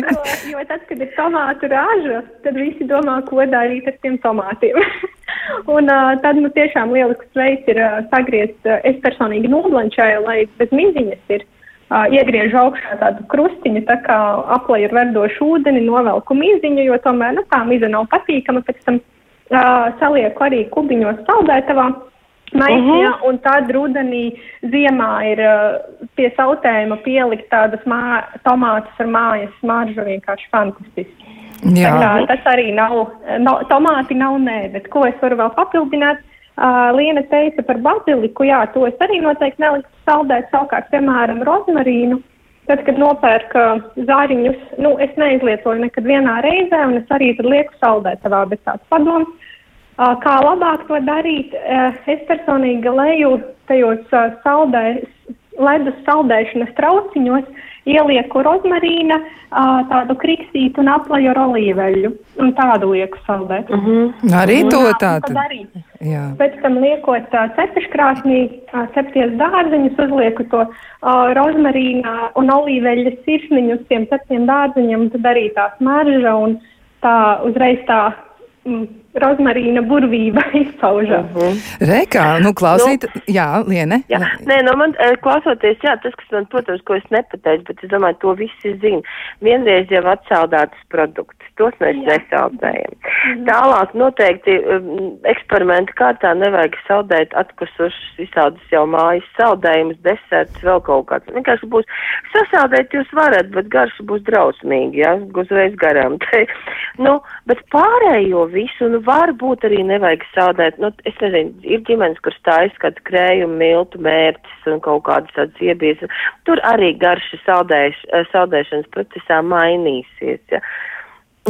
jo tad, kad ir tomātu raža, tad visi domā, ko darīt ar tiem tomātiem. [LAUGHS] Un uh, tad, nu, tiešām lielisks veids ir uh, sagriezt, uh, es personīgi noblančēju, lai bez miziņas ir uh, iegriež augšā tādu krustiņu, tā kā aplēju ar verdošu ūdeni, novelku miziņu, jo tomēr nu, tā miza nav patīkama. Pēc tam uh, salieku arī kubiņos saldētavā. Maisījā, uh -huh. un tad rudenī ziemā ir uh, pie sautējuma pielikt tādas mā, tomātus ar mājas smaržu vienkārši fantastiski. Jā. Tā, tas arī nav, no, tomāti nav nē, bet ko es varu vēl papildināt? Uh, Liena teica par baziliku, jā, to es arī noteikti neliktu saldēt, savukārt, piemēram, rozmarīnu. Tad, kad nopērk zāriņus, nu, es neizlietoju nekad vienā reizē, un es arī lieku saldēt savā, bet tāds padoms. Uh, kā labāk to darīt, uh, es personīgi leju tajos saldē, ledus saldēšanas trauciņos, ielieku rozmarīna, tādu kriksītu un aplaju ar olīveļu. Un tādu lieku saldēt. Uh -huh. Arī un, to tādu. Jā. Pēc tam liekot cepeškrāsnī, cepties dārzeņus, uzlieku to rozmarīnā un olīveļas sirsniņu uz tiem ceptiem dārzeņiem, un tad arī tā smarža un tā uzreiz tā mm, rozmarīna burvība [LAUGHS] izpaužas. Uh -huh. Rekā, nu klausīt, nu, jā, Liene. Jā, nē, nu man klausoties, jā, tas, kas man, protams, ko es nepateicu, bet es domāju, to visi zina. Vienreiz jau atsaldētas produktus, tos mēs jā. nesaldējam. Uh mhm. -huh. Tālāk noteikti um, eksperimenta kārtā nevajag saldēt atkusušas visādus jau mājas saldējumus, deserts, vēl kaut kāds. Vienkārši būs sasaldēt jūs varat, bet garša būs drausmīgi, jā, uzreiz garām. [LAUGHS] nu, bet pārējo visu, nu, varbūt arī nevajag sādēt, nu, es nezinu, ir ģimenes, kur stājas kāds krējumu, miltu mērķis un kaut kādas tādas iebies. Tur arī garša saldēš, saldēšanas procesā mainīsies. Ja.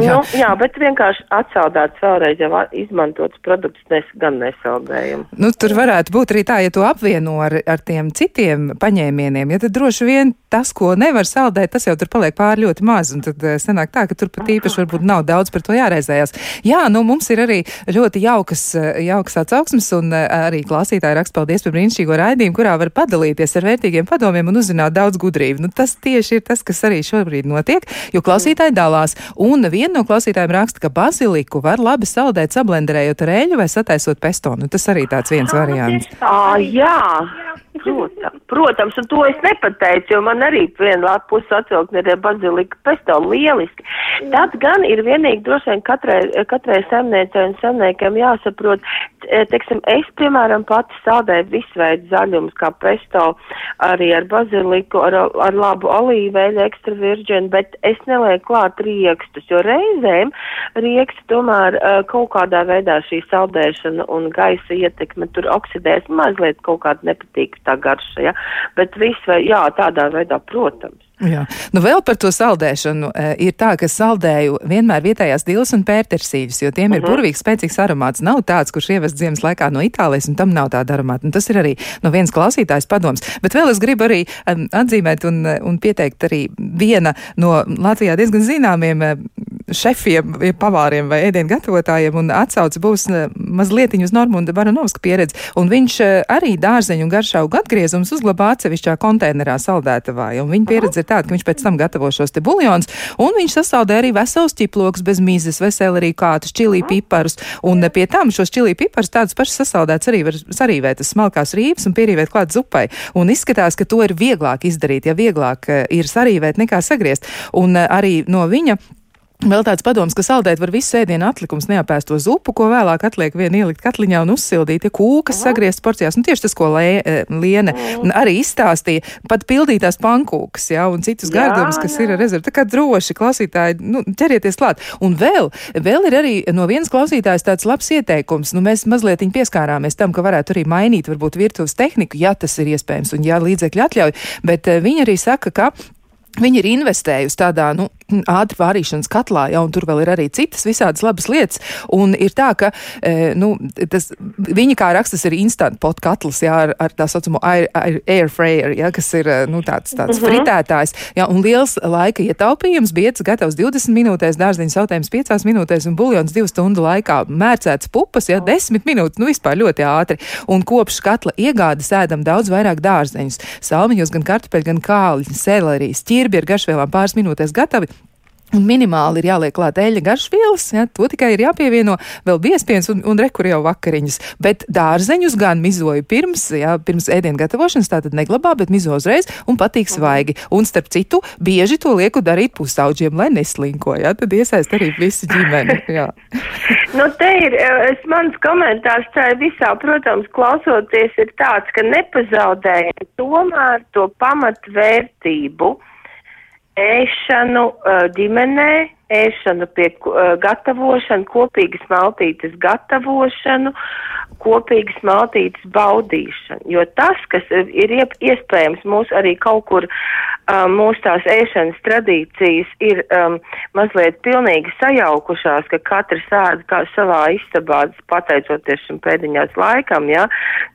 Jā. Nu, jā, bet vienkārši atsaldēts vēlreiz jau izmantots produkts, nes, gan nesaldējumu. Nu, tur varētu būt arī tā, ja to apvieno ar, ar tiem citiem paņēmieniem, ja tad droši vien tas, ko nevar saldēt, tas jau tur paliek pār ļoti maz, un tad eh, sanāk tā, ka tur pat īpaši varbūt nav daudz par to jāreizējās. Jā, nu mums ir arī ļoti jaukas, eh, jaukas atsauksmes, un eh, arī klausītāji raksta paldies par brīnišķīgo raidījumu, kurā var padalīties ar vērtīgiem padomiem un uzzināt daudz gudrību. Nu, tas tieši ir tas, kas arī šobrīd notiek, jo klausītāji dalās. Un vien Viena no klausītājiem raksta, ka baziliku var labi saldēt, sablenderējot ar eļļu vai sataisot pesto. Nu, tas arī tāds viens variants. Ah, jā, protams, protams, un to es nepateicu, jo man arī viena puse atvilkt ir bazilika pesto lieliski. Tad gan ir vienīgi droši vien katrai, katrai saimniecei un saimniekam jāsaprot, teiksim, es, piemēram, pati saldēju visveidu zaļumus, kā pesto, arī ar baziliku, ar, ar labu olīveļu, ekstra virģenu, bet es nelieku klāt riekstus, jo reiz reizēm rieksti tomēr uh, kaut kādā veidā šī saldēšana un gaisa ietekme tur oksidēs mazliet kaut kāda nepatīkama garša, ja? bet viss vai, jā, tādā veidā, protams. Jā. Nu, vēl par to saldēšanu. E, ir tā, ka saldēju vienmēr vietējās dilas un pērtersīļus, jo tiem uh -huh. ir mhm. burvīgs, spēcīgs aromāts. Nav tāds, kurš ievest ziemas laikā no Itālijas, un tam nav tāda aromāta. Un tas ir arī no viens klausītājs padoms. Bet vēl es gribu arī um, atzīmēt un, un pieteikt arī viena no Latvijā diezgan zināmiem šefiem, pavāriem vai ēdienu gatavotājiem, un atsauce būs mazliet uz Normunda Baranovska pieredzi. Un viņš arī dārzeņu un garšaugu atgriezums uzglabā atsevišķā konteinerā saldētavā, un viņa pieredze ir tāda, ka viņš pēc tam gatavo šos te buļļons, un viņš sasaldē arī vesels ķiploks bez mizas, veseli arī kātus čili piparus, un pie tam šos čili piparus tādus pašus sasaldēts arī var sarīvēt uz smalkās rīpas un pierīvēt klāt zupai. Un izskatās, ka to ir vieglāk izdarīt, ja vieglāk ir sarīvēt nekā sagriezt. Un arī no viņa Vēl tāds padoms, ka saldēt var visu ēdienu atlikumus, neapēsto zupu, ko vēlāk atliek vien ielikt katliņā un uzsildīt, ja kūkas sagriezt porcijās. Un tieši tas, ko lē, e, Liene mm. arī izstāstīja, pat pildītās pankūkas, jā, un citus gardumus, kas jā. ir rezervi. Tā kā droši klausītāji, nu, ķerieties klāt. Un vēl, vēl ir arī no vienas klausītājas tāds labs ieteikums. Nu, mēs mazliet pieskārāmies tam, ka varētu arī mainīt varbūt virtuves tehniku, ja tas ir iespējams un ja līdzekļi atļauj, bet uh, viņi arī saka, ka Viņi ir investējusi tādā nu, ātri vārīšanas katlā, ja, un tur vēl ir arī citas visādas labas lietas. Un ir tā, ka e, nu, tas, viņi, kā rakstas, ir instant pot katls, ja, ar, ar tā saucamo air, air, air fryer, ja, kas ir nu, tāds, tāds mm -hmm. fritētājs. Ja, un liels laika ietaupījums, biets gatavs 20 minūtēs, dārziņa sautējums 5 minūtēs un buljons 2 stundu laikā. Mērcēts pupas, ja 10 minūtes, nu vispār ļoti ātri. Un kopš katla iegādes ēdam daudz vairāk dārzeņus. Salmiņus, gan kartupeļu, gan kāliņu, selerijas, ķirbi ar garšvielām pāris minūtēs gatavi. Un minimāli ir jāliek klāt eļļa garšvielas, ja, to tikai ir jāpievieno vēl biespiens un, un rekur jau vakariņas. Bet dārzeņus gan mizoju pirms, ja, pirms ēdienu gatavošanas, tātad neglabā, bet mizo uzreiz un patīk svaigi. Un starp citu, bieži to lieku darīt pusauģiem, lai neslinko, ja, tad iesaist arī visu ģimeni. [LAUGHS] nu, te ir, es mans komentārs tā visā, protams, klausoties, ir tāds, ka nepazaudējam tomēr to pamatvērtību ēšanu ģimenē, ēšanu pie gatavošanu, kopīgas maltītes gatavošanu, kopīgas maltītes baudīšanu. Jo tas, kas ir iespējams mūs arī kaut kur, mūsu tās ēšanas tradīcijas ir um, mazliet pilnīgi sajaukušās, ka katrs ēd kā savā istabā, pateicoties šim pēdiņās laikam, ja,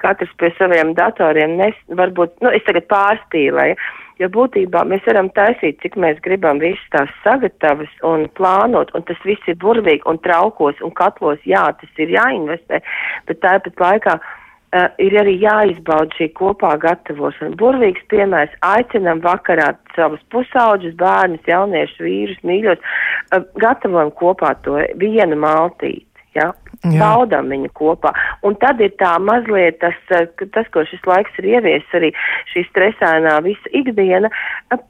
katrs pie saviem datoriem, nes, varbūt, nu, es tagad pārspīlēju. Ja, jo būtībā mēs varam taisīt, cik mēs gribam visas tās sagatavas un plānot, un tas viss ir burvīgi un traukos un katlos, jā, tas ir jāinvestē, bet tāpat laikā uh, ir arī jāizbauda šī kopā gatavošana. Burvīgs piemērs aicinam vakarā savus pusauģus, bērnus, jauniešus, vīrus, mīļos, uh, gatavojam kopā to vienu maltīti. Ja? Jā. baudām viņu kopā. Un tad ir tā mazliet tas, eh, tas, ko šis laiks ir ievies arī šī stresainā visa ikdiena,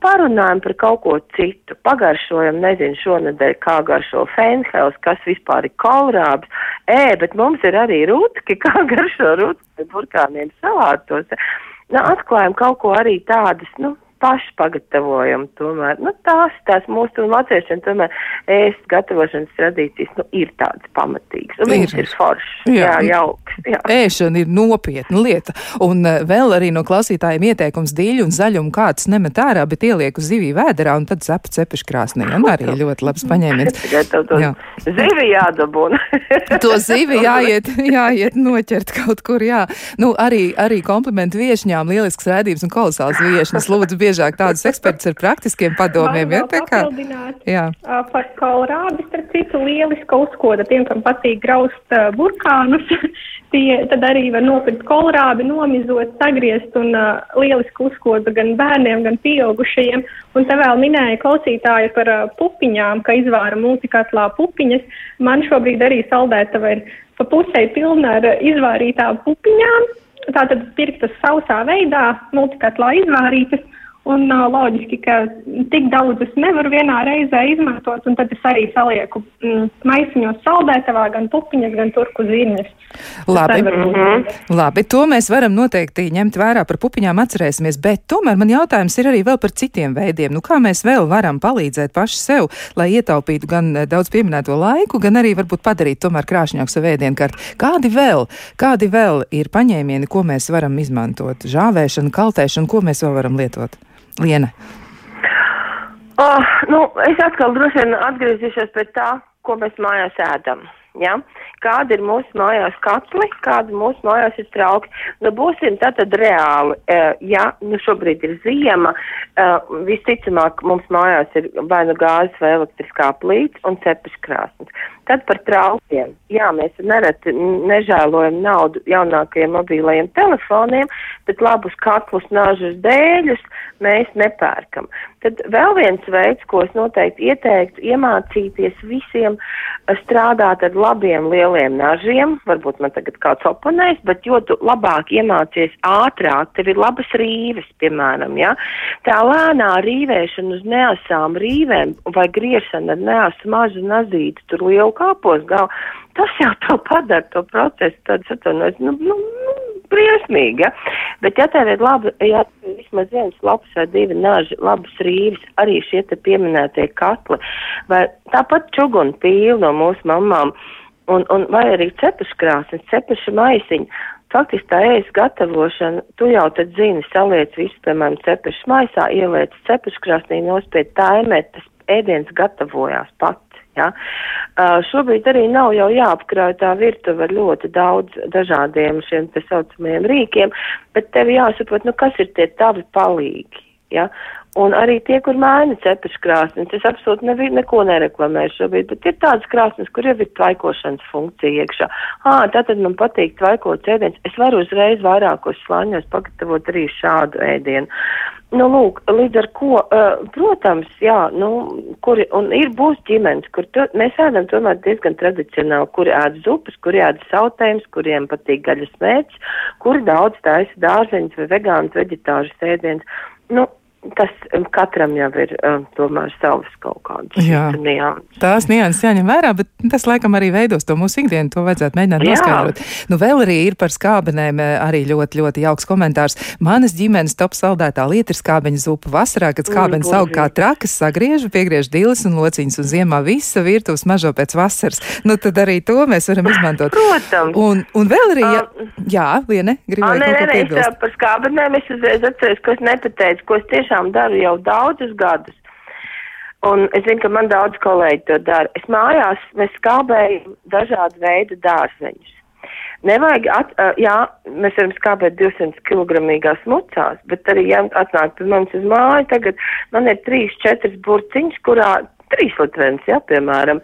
parunājam par kaut ko citu, pagaršojam, nezinu, šonadēļ kā garšo fenhels, kas vispār ir kolrābs, ē, bet mums ir arī rutki, [LAUGHS] kā garšo rutki burkāniem salātos. Nu, atklājam kaut ko arī tādas, nu, paši pagatavojam. Tomēr nu, tās, tās mūsu latviešiem tomēr ēst gatavošanas tradīcijas nu, ir tādas pamatīgas. Un viņas ir foršas. Jā, jā jauks. Jā. Ēšana ir nopietna lieta. Un uh, vēl arī no klausītājiem ieteikums dīļu un zaļumu kāds nemet ārā, bet ieliek uz zivī vēderā un tad zapa cepešu krāsnī. Un arī [LAUGHS] ļoti labs paņēmiens. jā. Zivi jādabūna. [LAUGHS] to zivi jāiet, jāiet noķert kaut kur, jā. Nu, arī, arī komplimentu viešņām lielisks rēdības un kolosāls viešņas. Lūdzu, bieži biežāk tādus ekspertus ar praktiskiem padomiem. Ja, tā kā jā. par kolrābi, starp citu, lieliska uzkoda tiem, kam patīk graust uh, burkānus. [LAUGHS] tie tad arī var nopirkt kolrābi, nomizot, sagriezt un uh, lieliski uzkoda gan bērniem, gan pieaugušajiem. Un te vēl minēja klausītāji par uh, pupiņām, ka izvāra multikatlā pupiņas. Man šobrīd arī saldētava ir pa pusē pilna ar izvārītām pupiņām. Tātad pirktas sausā veidā, multikatlā izvārītas. Un uh, loģiski, ka tik daudzus nevar vienā reizē izmantot, un tad es arī salieku mm, maisiņos saldētavā gan pupiņas, gan turku zīmes. Labi. Mm -hmm. Labi, to mēs varam noteikti ņemt vērā par pupiņām atcerēsimies, bet tomēr man jautājums ir arī vēl par citiem veidiem. Nu, kā mēs vēl varam palīdzēt paši sev, lai ietaupītu gan daudz pieminēto laiku, gan arī varbūt padarīt tomēr krāšņāku savu ēdienkarti. Kādi vēl, kādi vēl ir paņēmieni, ko mēs varam izmantot? Žāvēšana, kaltēšana, ko mēs vēl varam lietot? Liena? Oh, nu, es atkal droši vien atgriezīšos pie tā, ko mēs mājās ēdam. Ja? kāda ir mūsu mājās katli, kāda mūsu mājās ir trauki. Nu, būsim tātad reāli, uh, ja nu šobrīd ir ziema, uh, visticamāk mums mājās ir vai nu gāzes vai elektriskā plīts un cepeškrāsnes. Tad par traukiem. Jā, mēs nereti nežēlojam naudu jaunākajiem mobilajiem telefoniem, bet labus katlus, nažus, dēļus mēs nepērkam. Tad vēl viens veids, ko es noteikti ieteiktu, iemācīties visiem strādāt ar labiem lieliem nažiem. Varbūt man tagad kāds oponēs, bet jo tu labāk iemācies ātrāk, tev ir labas rīves, piemēram, ja? Tā lēnā rīvēšana uz neasām rīvēm vai griešana ar neasu mažu nazīti, tur lielu kāpos galvu, tas jau to padara to procesu tāds atvainojas, nu, nu, nu, briesmīgi, ja? Bet ja tev ir labi, ja vismaz viens labs vai divi naži, labas rīves, arī šie te pieminētie katli, vai tāpat čuguni pīli no mūsu mamām, un, un vai arī cepuškrāsnes, cepuša maisiņi, faktiski tā ēst gatavošana, tu jau tad zini, saliec visu, piemēram, cepušas maisā, ieliec cepuškrāsnī, nospied taimēt, tas ēdiens gatavojās pats. Ja? Uh, šobrīd arī nav jau jāapkrauj tā virtuve ar ļoti daudz dažādiem šiem te saucamajiem rīkiem, bet tev jāsaprot, nu kas ir tie tavi palīgi. Ja? Un arī tie, kur maina cepešu krāsnes, es absolūti nevi, neko nereklamēju šobrīd, bet ir tādas krāsnes, kur jau ir tvaikošanas funkcija iekšā. Ā, tātad man patīk tvaikot ēdiens. Es varu uzreiz vairākos slāņos pagatavot arī šādu ēdienu. Nu, lūk, līdz ar ko, uh, protams, jā, nu, kur, un ir būs ģimenes, kur to, mēs ēdam tomēr diezgan tradicionāli, kuri ēd zupas, kuri ēd sautējums, kuriem patīk gaļas mērķis, kuri daudz taisa dārzeņus vai vegānus, veģetāžus ēdienus. Nu, tas katram jau ir uh, tomēr savas kaut kādas nianses. Tās nianses jāņem vērā, bet tas laikam arī veidos to mūsu ikdienu, to vajadzētu mēģināt noskaidrot. Nu, vēl arī ir par skābenēm arī ļoti, ļoti jauks komentārs. Manas ģimenes top saldētā lieta ir skābeņa zupa vasarā, kad skābenes mm, aug kā trakas, sagriežu, piegriež dilis un lociņas un ziemā visa virtuves mažo pēc vasaras. Nu, tad arī to mēs varam izmantot. Protams. Un, un vēl arī, ja, jā, Liene, gribēju nē, nē, nē, es par skābenēm es uzreiz atceros, ko es nepateicu, ko es tiešām tiešām daru jau daudzus gadus. Un es zinu, ka man daudz kolēģi to dara. Es mājās mēs skābējam dažādu veidu dārzeņus. Nevajag, at, jā, mēs varam skābēt 200 kg mucās, bet arī, ja atnāk pie mums uz māju, tagad man ir 3-4 burciņas, kurā trīs litrenis, jā, piemēram.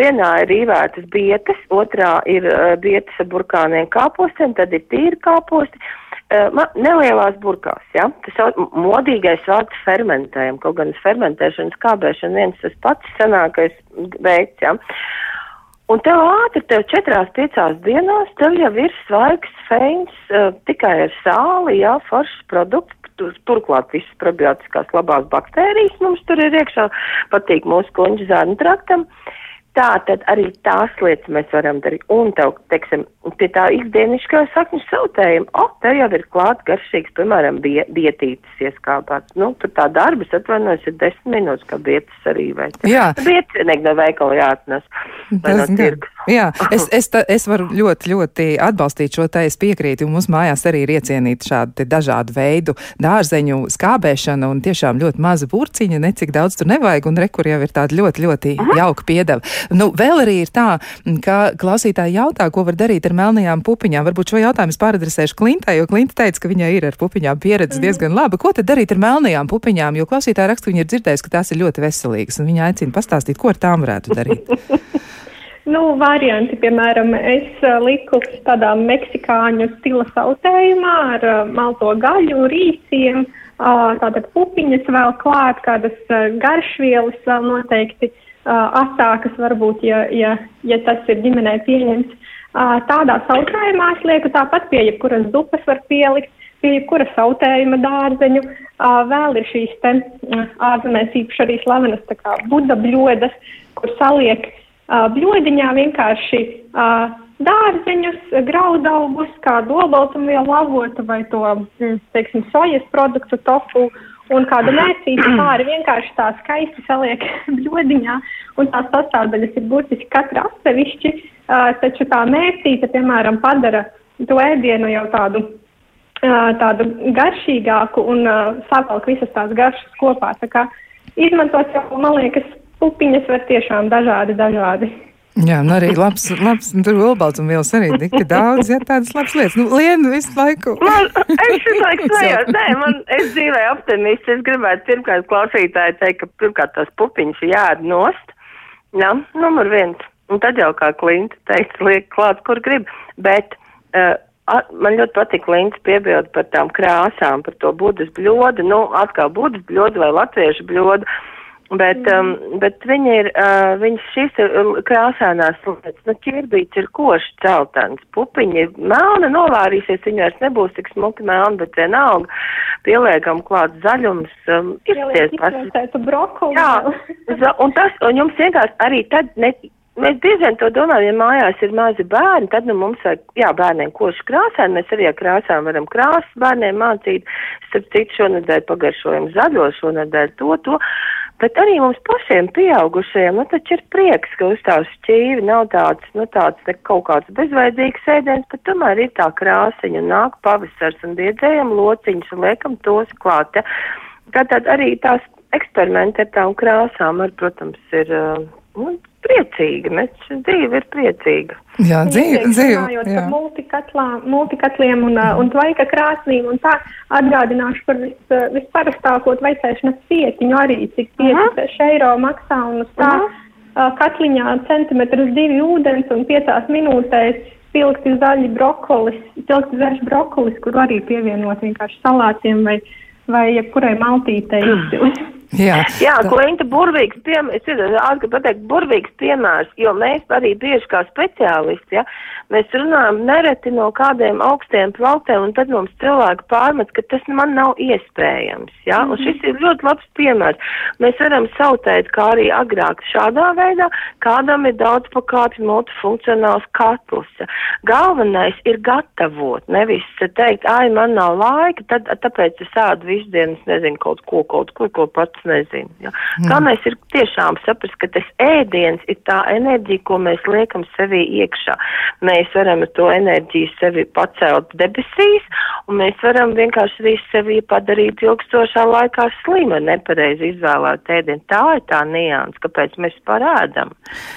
Vienā ir rīvētas bietas, otrā ir bietas ar burkāniem kāpostiem, tad ir tīri kāposti nelielās burkās, ja? tas modīgais vārds fermentējam, kaut gan fermentēšanas kābēšana viens tas pats senākais veids, ja? Un tev ātri, tev četrās, piecās dienās, tev jau ir svaigs feins uh, tikai ar sāli, jā, foršs produkts, tur, turklāt visas probiotiskās labās baktērijas mums tur ir iekšā, patīk mūsu kuņģa zārnu traktam. Uh, Tā tad arī tās lietas mēs varam darīt. Un tev, teiksim, pie tā ikdienišķā sakņu sautējuma, o, te jau ir klāt garšīgs, piemēram, bie, bietītes ieskāpāts. Nu, tur tā darbas atvainojas ir desmit minūtes, kā bietas arī vai. Jā. Bietas vienīgi no veikala jāatnes. Tas no tirgus. Jā, es, es, ta, es varu ļoti, ļoti atbalstīt šo te, es piekrītu, un mums mājās arī ir iecienīta šāda dažādu veidu dārzeņu skābēšana un tiešām ļoti maza burciņa, necik daudz tur nevajag, un rekur jau ir tāda ļoti, ļoti jauka piedeva. Nu, vēl arī ir tā, ka klausītāji jautā, ko var darīt ar melnajām pupiņām. Varbūt šo jautājumu es pāradresēšu Klintai, jo Klinta teica, ka viņai ir ar pupiņām pieredze mm. diezgan laba. Ko tad darīt ar melnajām pupiņām? Jo klausītāji raksta, viņa ir dzirdējusi, ka tās ir ļoti veselīgas, un viņa aicina pastāstīt, ko ar tām varētu darīt. [LAUGHS] Nu, varianti, piemēram, es uh, liku tādā meksikāņu stila sautējumā ar uh, malto gaļu, rīsiem, uh, tātad pupiņas vēl klāt, kādas uh, garšvielas vēl noteikti asākas varbūt, ja, ja, ja tas ir ģimenē pieņemts. Tādā sautējumā es lieku tāpat pie jebkuras zupas var pielikt, pie jebkura sautējuma dārzeņu. Vēl ir šīs te ārzemēs īpaši arī slavenas tā kā buda bļodas, kur saliek uh, bļodiņā vienkārši dārzeņus, graudaugus, kādu olbaltumvielu avotu vai to, mm, teiksim, sojas produktu, tofu un kādu mērcīti pāri vienkārši tā skaisti saliek [LAUGHS] bļodiņā, un tās sastāvdaļas ir burtiski katra atsevišķi, taču tā mērcīte, piemēram, padara to ēdienu jau tādu, tādu garšīgāku un savalk visas tās garšas kopā. Tā kā izmantot jau, man liekas, pupiņas var tiešām dažādi, dažādi. Jā, un arī labs, labs nu, tur olbaltumvielas arī tik daudz, ja tādas labas lietas. Nu, lienu visu laiku. Man, es visu laiku smējos, nē, man, es dzīvēju optimists, es gribētu pirmkārt klausītāji teikt, ka pirmkārt tās pupiņas jād nost, jā, numur viens, un tad jau kā Klinta teica, liek klāt, kur grib, bet, uh, man ļoti patīk Lints piebildi par tām krāsām, par to budas bļodu, nu, atkal budas bļodu vai latviešu bļodu. Uh, Bet, um, bet viņi ir, uh, viņas šīs ir krāsānās lietas, nu, ķirbīts ir koši celtans, pupiņi melna, novārīsies, viņi vairs nebūs tik smuki melni, bet vienalga, pieliekam klāt zaļums, um, ir ties brokoli. Jā, un tas, un jums vienkārši arī tad, ne, mēs bieži vien to domājam, ja mājās ir mazi bērni, tad, nu, mums vajag, jā, bērniem koši krāsēm, mēs arī ar krāsām varam krāsas bērniem mācīt, starp citu šonadēļ pagaršojam zaļo, šonadēļ to, to. Bet arī mums pašiem pieaugušajiem, nu taču ir prieks, ka uz tās šķīvi nav tāds, nu tāds ne kaut kāds bezveidīgs ēdiens, bet tomēr ir tā krāsiņa nāk pavasars un diedzējam lociņus un liekam tos klāt. Ja. Kā tad arī tās eksperimenti ar tām krāsām, ar, protams, ir, nu, priecīga, mēs dzīve ir priecīga. Jā, dzīve, dzīve. Jā. Par multikatlā, multikatliem un, un tvaika krāsnīm un tā atgādināšu par vis, visparastāko tvaicēšanas pietiņu arī, cik 5 uh -huh. eiro maksā un uz tā -huh. uh, katliņā centimetrus divi ūdens un 5 minūtēs pilkti zaļi brokolis, pilkti zaļš brokolis, kur arī pievienot vienkārši salātiem vai, vai jebkurai maltītei. [CLEARS THROAT] Jā, Jā tā... Klinta burvīgs piemērs, es gribu pateikt, burvīgs piemērs, jo mēs arī bieži kā speciālisti, ja, mēs runājam nereti no kādiem augstiem plauktiem, un tad mums cilvēki pārmet, ka tas man nav iespējams, ja, mm -hmm. un šis ir ļoti labs piemērs. Mēs varam sautēt, kā arī agrāk šādā veidā, kādam ir daudz pakāpju multifunkcionāls katls. Galvenais ir gatavot, nevis teikt, ai, man nav laika, tad, tāpēc es ādu visu dienu, nezinu, kaut ko, kaut ko, ko pat pats nezinu. Ja. Mm. Galvenais ir tiešām saprast, ka tas ēdiens ir tā enerģija, ko mēs liekam sevī iekšā. Mēs varam to enerģiju sevi pacelt debesīs, un mēs varam vienkārši arī sevi padarīt ilgstošā laikā slimu ar nepareizi izvēlēt ēdienu. Tā ir tā nianses, kāpēc mēs parādam.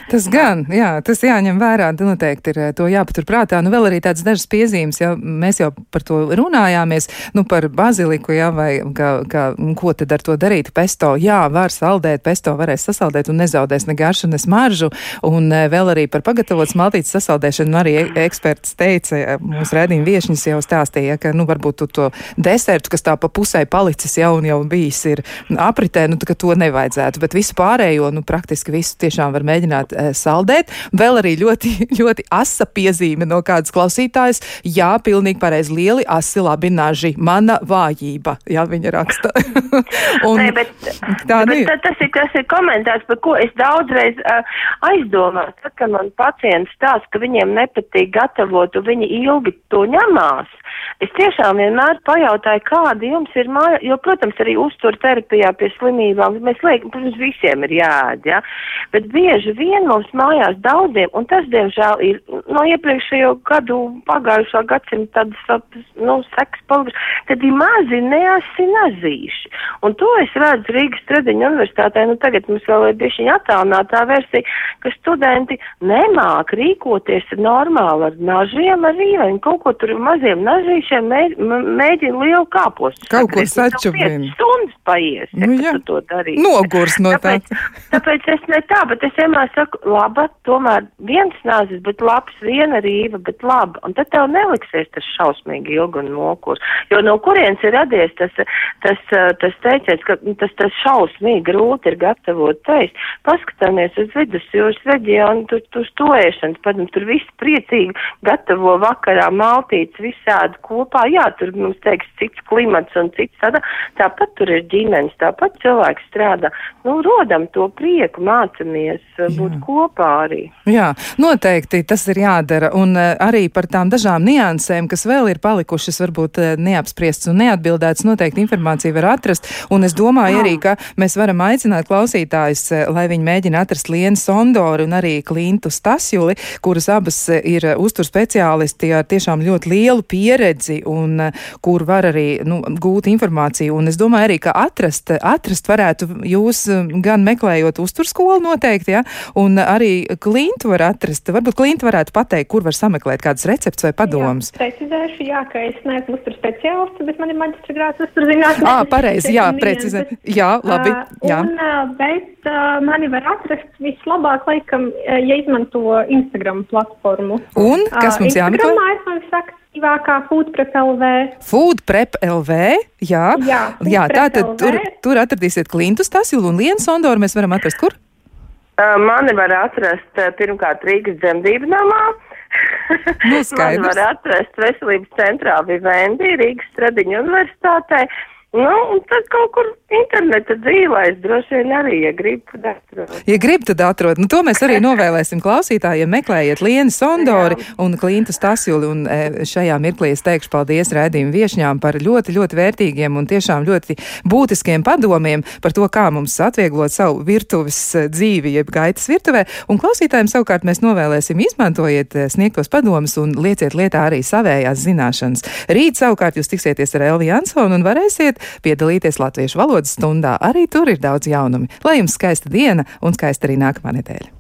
Tas gan, jā, tas jāņem vērā, noteikti ir to jāpaturprātā. Nu, vēl arī tāds dažas piezīmes, ja mēs jau par to runājāmies, nu, par baziliku, jā, vai kā, kā, ko tad ar to darīt. Pēc pesto, jā, var saldēt, pesto varēs sasaldēt un nezaudēs ne garšu, ne smaržu. Un e, vēl arī par pagatavotas maltītes sasaldēšanu arī e, eksperts teica, e, mūsu rēdījuma viešņas jau stāstīja, ka, nu, varbūt tu to desertu, kas tā pa pusē palicis jau un jau bijis ir apritē, nu, ka to nevajadzētu. Bet visu pārējo, nu, praktiski visu tiešām var mēģināt e, saldēt. Vēl arī ļoti, [LAUGHS] ļoti asa piezīme no kādas klausītājas. Jā, pilnīgi pareizi, lieli asi, labi naži. Mana vājība, jā, viņa raksta. [LAUGHS] un, Nē, bet Tā Bet, tā, tas, ir, tas ir komentārs, par ko es daudzreiz uh, aizdomājos, tad, kad man pacients stāsta, ka viņiem nepatīk gatavot, un viņi ilgi to ņemās. Es tiešām vienmēr pajautāju, kāda jums ir māja, jo, protams, arī uztur terapijā pie slimībām, mēs liekam, protams, visiem ir jāēd, ja? bet bieži vien mums mājās daudziem, un tas, diemžēl, ir no iepriekšējo gadu pagājušā gadsimta tādas, nu, seks palikuši, tad ir mazi neasi nazīši. Un to es redzu Rīgas Stradiņa universitātē, nu tagad mums vēl ir bišķiņa attālinātā versija, ka studenti nemāk rīkoties normāli ar nažiem, ar rīveņu, kaut ko tur maziem nažīšiem mēģina lielu kāpostu. Kaut ko sačubina. Stundas paies, ja, nu, jā. tu to darīsi. Nogurs no tā. Tāpēc, tāpēc es ne tā, bet es vienmēr saku, laba, tomēr viens nāzis, bet labs, viena rīva, bet laba. Un tad tev neliksies tas šausmīgi ilgi un mokurs. Jo no kurienes ir radies tas, tas, tas teiciens, ka tas, tas šausmīgi grūti ir gatavot teikt. Paskatāmies uz vidusjūras reģionu, tur, tur stoēšanas, padam, tur viss priecīgi gatavo vakarā maltītes visādi kopā. Jā, tur mums teiks cits klimats un cits tādā. Tāpat tur ir ģimenes, tāpat cilvēks strādā. Nu, rodam to prieku, mācamies uh, būt Jā. kopā arī. Jā, noteikti tas ir jādara. Un uh, arī par tām dažām niansēm, kas vēl ir palikušas, varbūt uh, neapspriestas un neatbildētas, noteikti informāciju var atrast. Un es domāju Jā. Arī, ka mēs varam aicināt klausītājus, lai viņi mēģina atrast Lienu Sondoru un arī Klintu Stasjuli, kuras abas ir uztur speciālisti ar tiešām ļoti lielu pieredzi un kur var arī nu, gūt informāciju. Un es domāju arī, ka atrast, atrast varētu jūs gan meklējot uzturskolu noteikti, ja, un arī klintu var atrast. Varbūt klintu varētu pateikt, kur var sameklēt kādas recepts vai padomus. Jā, precizēšu, jā, ka es neesmu uztur speciālists, bet man ir maģistra grāts uztur zinātnes. Ā, pareizi, jā, precizē. [LAUGHS] Jā, labi, jā. Un, bet mani var atrast vislabāk, laikam, ja izmanto Instagram platformu. Un kas mums jāmeklē? Instagramā es man saku aktīvākā Foodprep LV. Foodprep LV, jā. Jā, jā tā tad tur, tur atradīsiet Klintu Stasilu un Lienu Sondoru mēs varam atrast kur? Uh, mani var atrast pirmkārt Rīgas dzemdību namā. [LAUGHS] Nu. Mani var atrast veselības centrā Vivendi Rīgas Stradiņu universitātē. Nu, un tad kaut kur interneta dzīvēs droši vien arī, ja grib, tad atrod. Ja grib, tad atrod. Nu, to mēs arī novēlēsim klausītājiem. Meklējiet Lienu Sondori Jā. un Klintu Stasjuli. Un e, šajā mirklī es teikšu paldies raidījumu viešņām par ļoti, ļoti vērtīgiem un tiešām ļoti būtiskiem padomiem par to, kā mums atvieglot savu virtuves e, dzīvi, jeb gaitas virtuvē. Un klausītājiem savukārt mēs novēlēsim izmantojiet e, sniegtos padomus un lieciet lietā arī savējās zināšanas. Rīt savukārt jūs tiksieties ar Elvi Jansonu un varēsiet piedalīties latviešu valodas stundā. Arī tur ir daudz jaunumu. Lai jums skaista diena un skaista arī nākamā nedēļa!